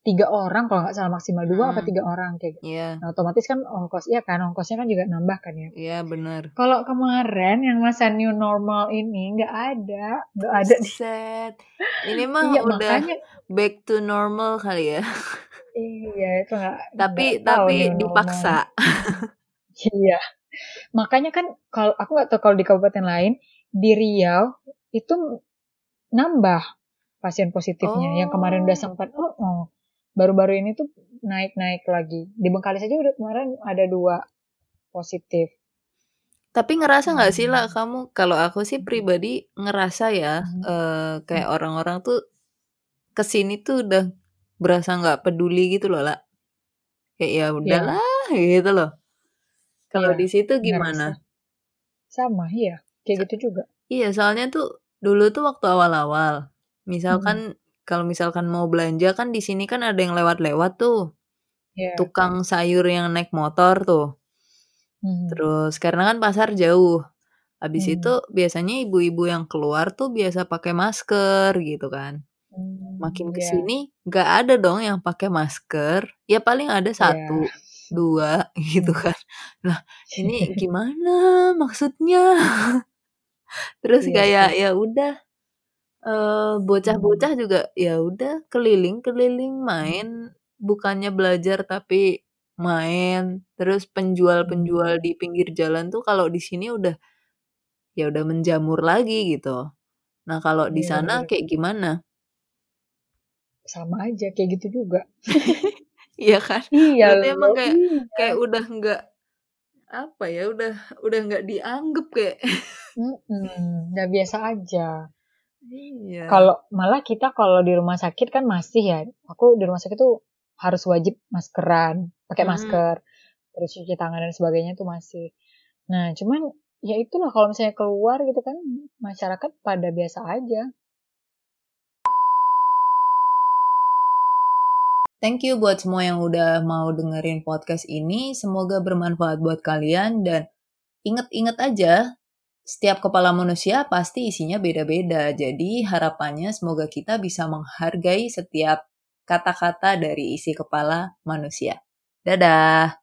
tiga orang kalau nggak salah maksimal dua hmm. apa tiga orang kayak gitu. Yeah. Nah, otomatis kan ongkos ya kan ongkosnya kan juga nambah kan ya. Iya yeah, benar. Kalau kemarin yang masa new normal ini nggak ada, nggak ada. Set. Ini mah iya, udah makanya, back to normal kali ya. Iya itu nggak. Tapi gak tapi dipaksa. iya. Makanya kan kalau aku nggak tahu kalau di kabupaten lain di Riau itu nambah pasien positifnya oh. yang kemarin udah oh. sempat oh, oh baru-baru ini tuh naik-naik lagi. Di Bengkalis aja udah kemarin ada dua positif. Tapi ngerasa nggak hmm. sih lah kamu? Kalau aku sih pribadi ngerasa ya hmm. uh, kayak hmm. orang-orang tuh ke sini tuh udah berasa nggak peduli gitu loh lah. Kayak ya iya. udahlah ya. gitu loh. Kalau ya, di situ gimana? Sama iya, kayak gitu juga. Iya, soalnya tuh dulu tuh waktu awal-awal, misalkan hmm kalau misalkan mau belanja kan di sini kan ada yang lewat-lewat tuh. Yeah. Tukang sayur yang naik motor tuh. Hmm. Terus karena kan pasar jauh. Habis hmm. itu biasanya ibu-ibu yang keluar tuh biasa pakai masker gitu kan. Hmm, Makin ke sini yeah. nggak ada dong yang pakai masker. Ya paling ada iya. satu, yeah. dua gitu kan. Nah ini gimana maksudnya? Terus yeah, kayak ya udah uh, bocah-bocah hmm. juga ya udah keliling-keliling hmm. main, bukannya belajar tapi main. Terus penjual-penjual di pinggir jalan tuh kalau di sini udah ya udah menjamur lagi gitu. Nah, kalau di iya, sana kayak gimana? Sama aja, kayak gitu juga. Iya kan? Iya Berarti emang kayak iya. kayak udah nggak apa ya, udah udah nggak dianggap kayak mm udah biasa aja. Iya. Kalau malah kita kalau di rumah sakit kan masih ya. Aku di rumah sakit tuh harus wajib maskeran, pakai hmm. masker, terus cuci tangan dan sebagainya tuh masih. Nah, cuman ya itulah kalau misalnya keluar gitu kan masyarakat pada biasa aja. Thank you buat semua yang udah mau dengerin podcast ini. Semoga bermanfaat buat kalian dan inget-inget aja setiap kepala manusia pasti isinya beda-beda. Jadi harapannya semoga kita bisa menghargai setiap kata-kata dari isi kepala manusia. Dadah.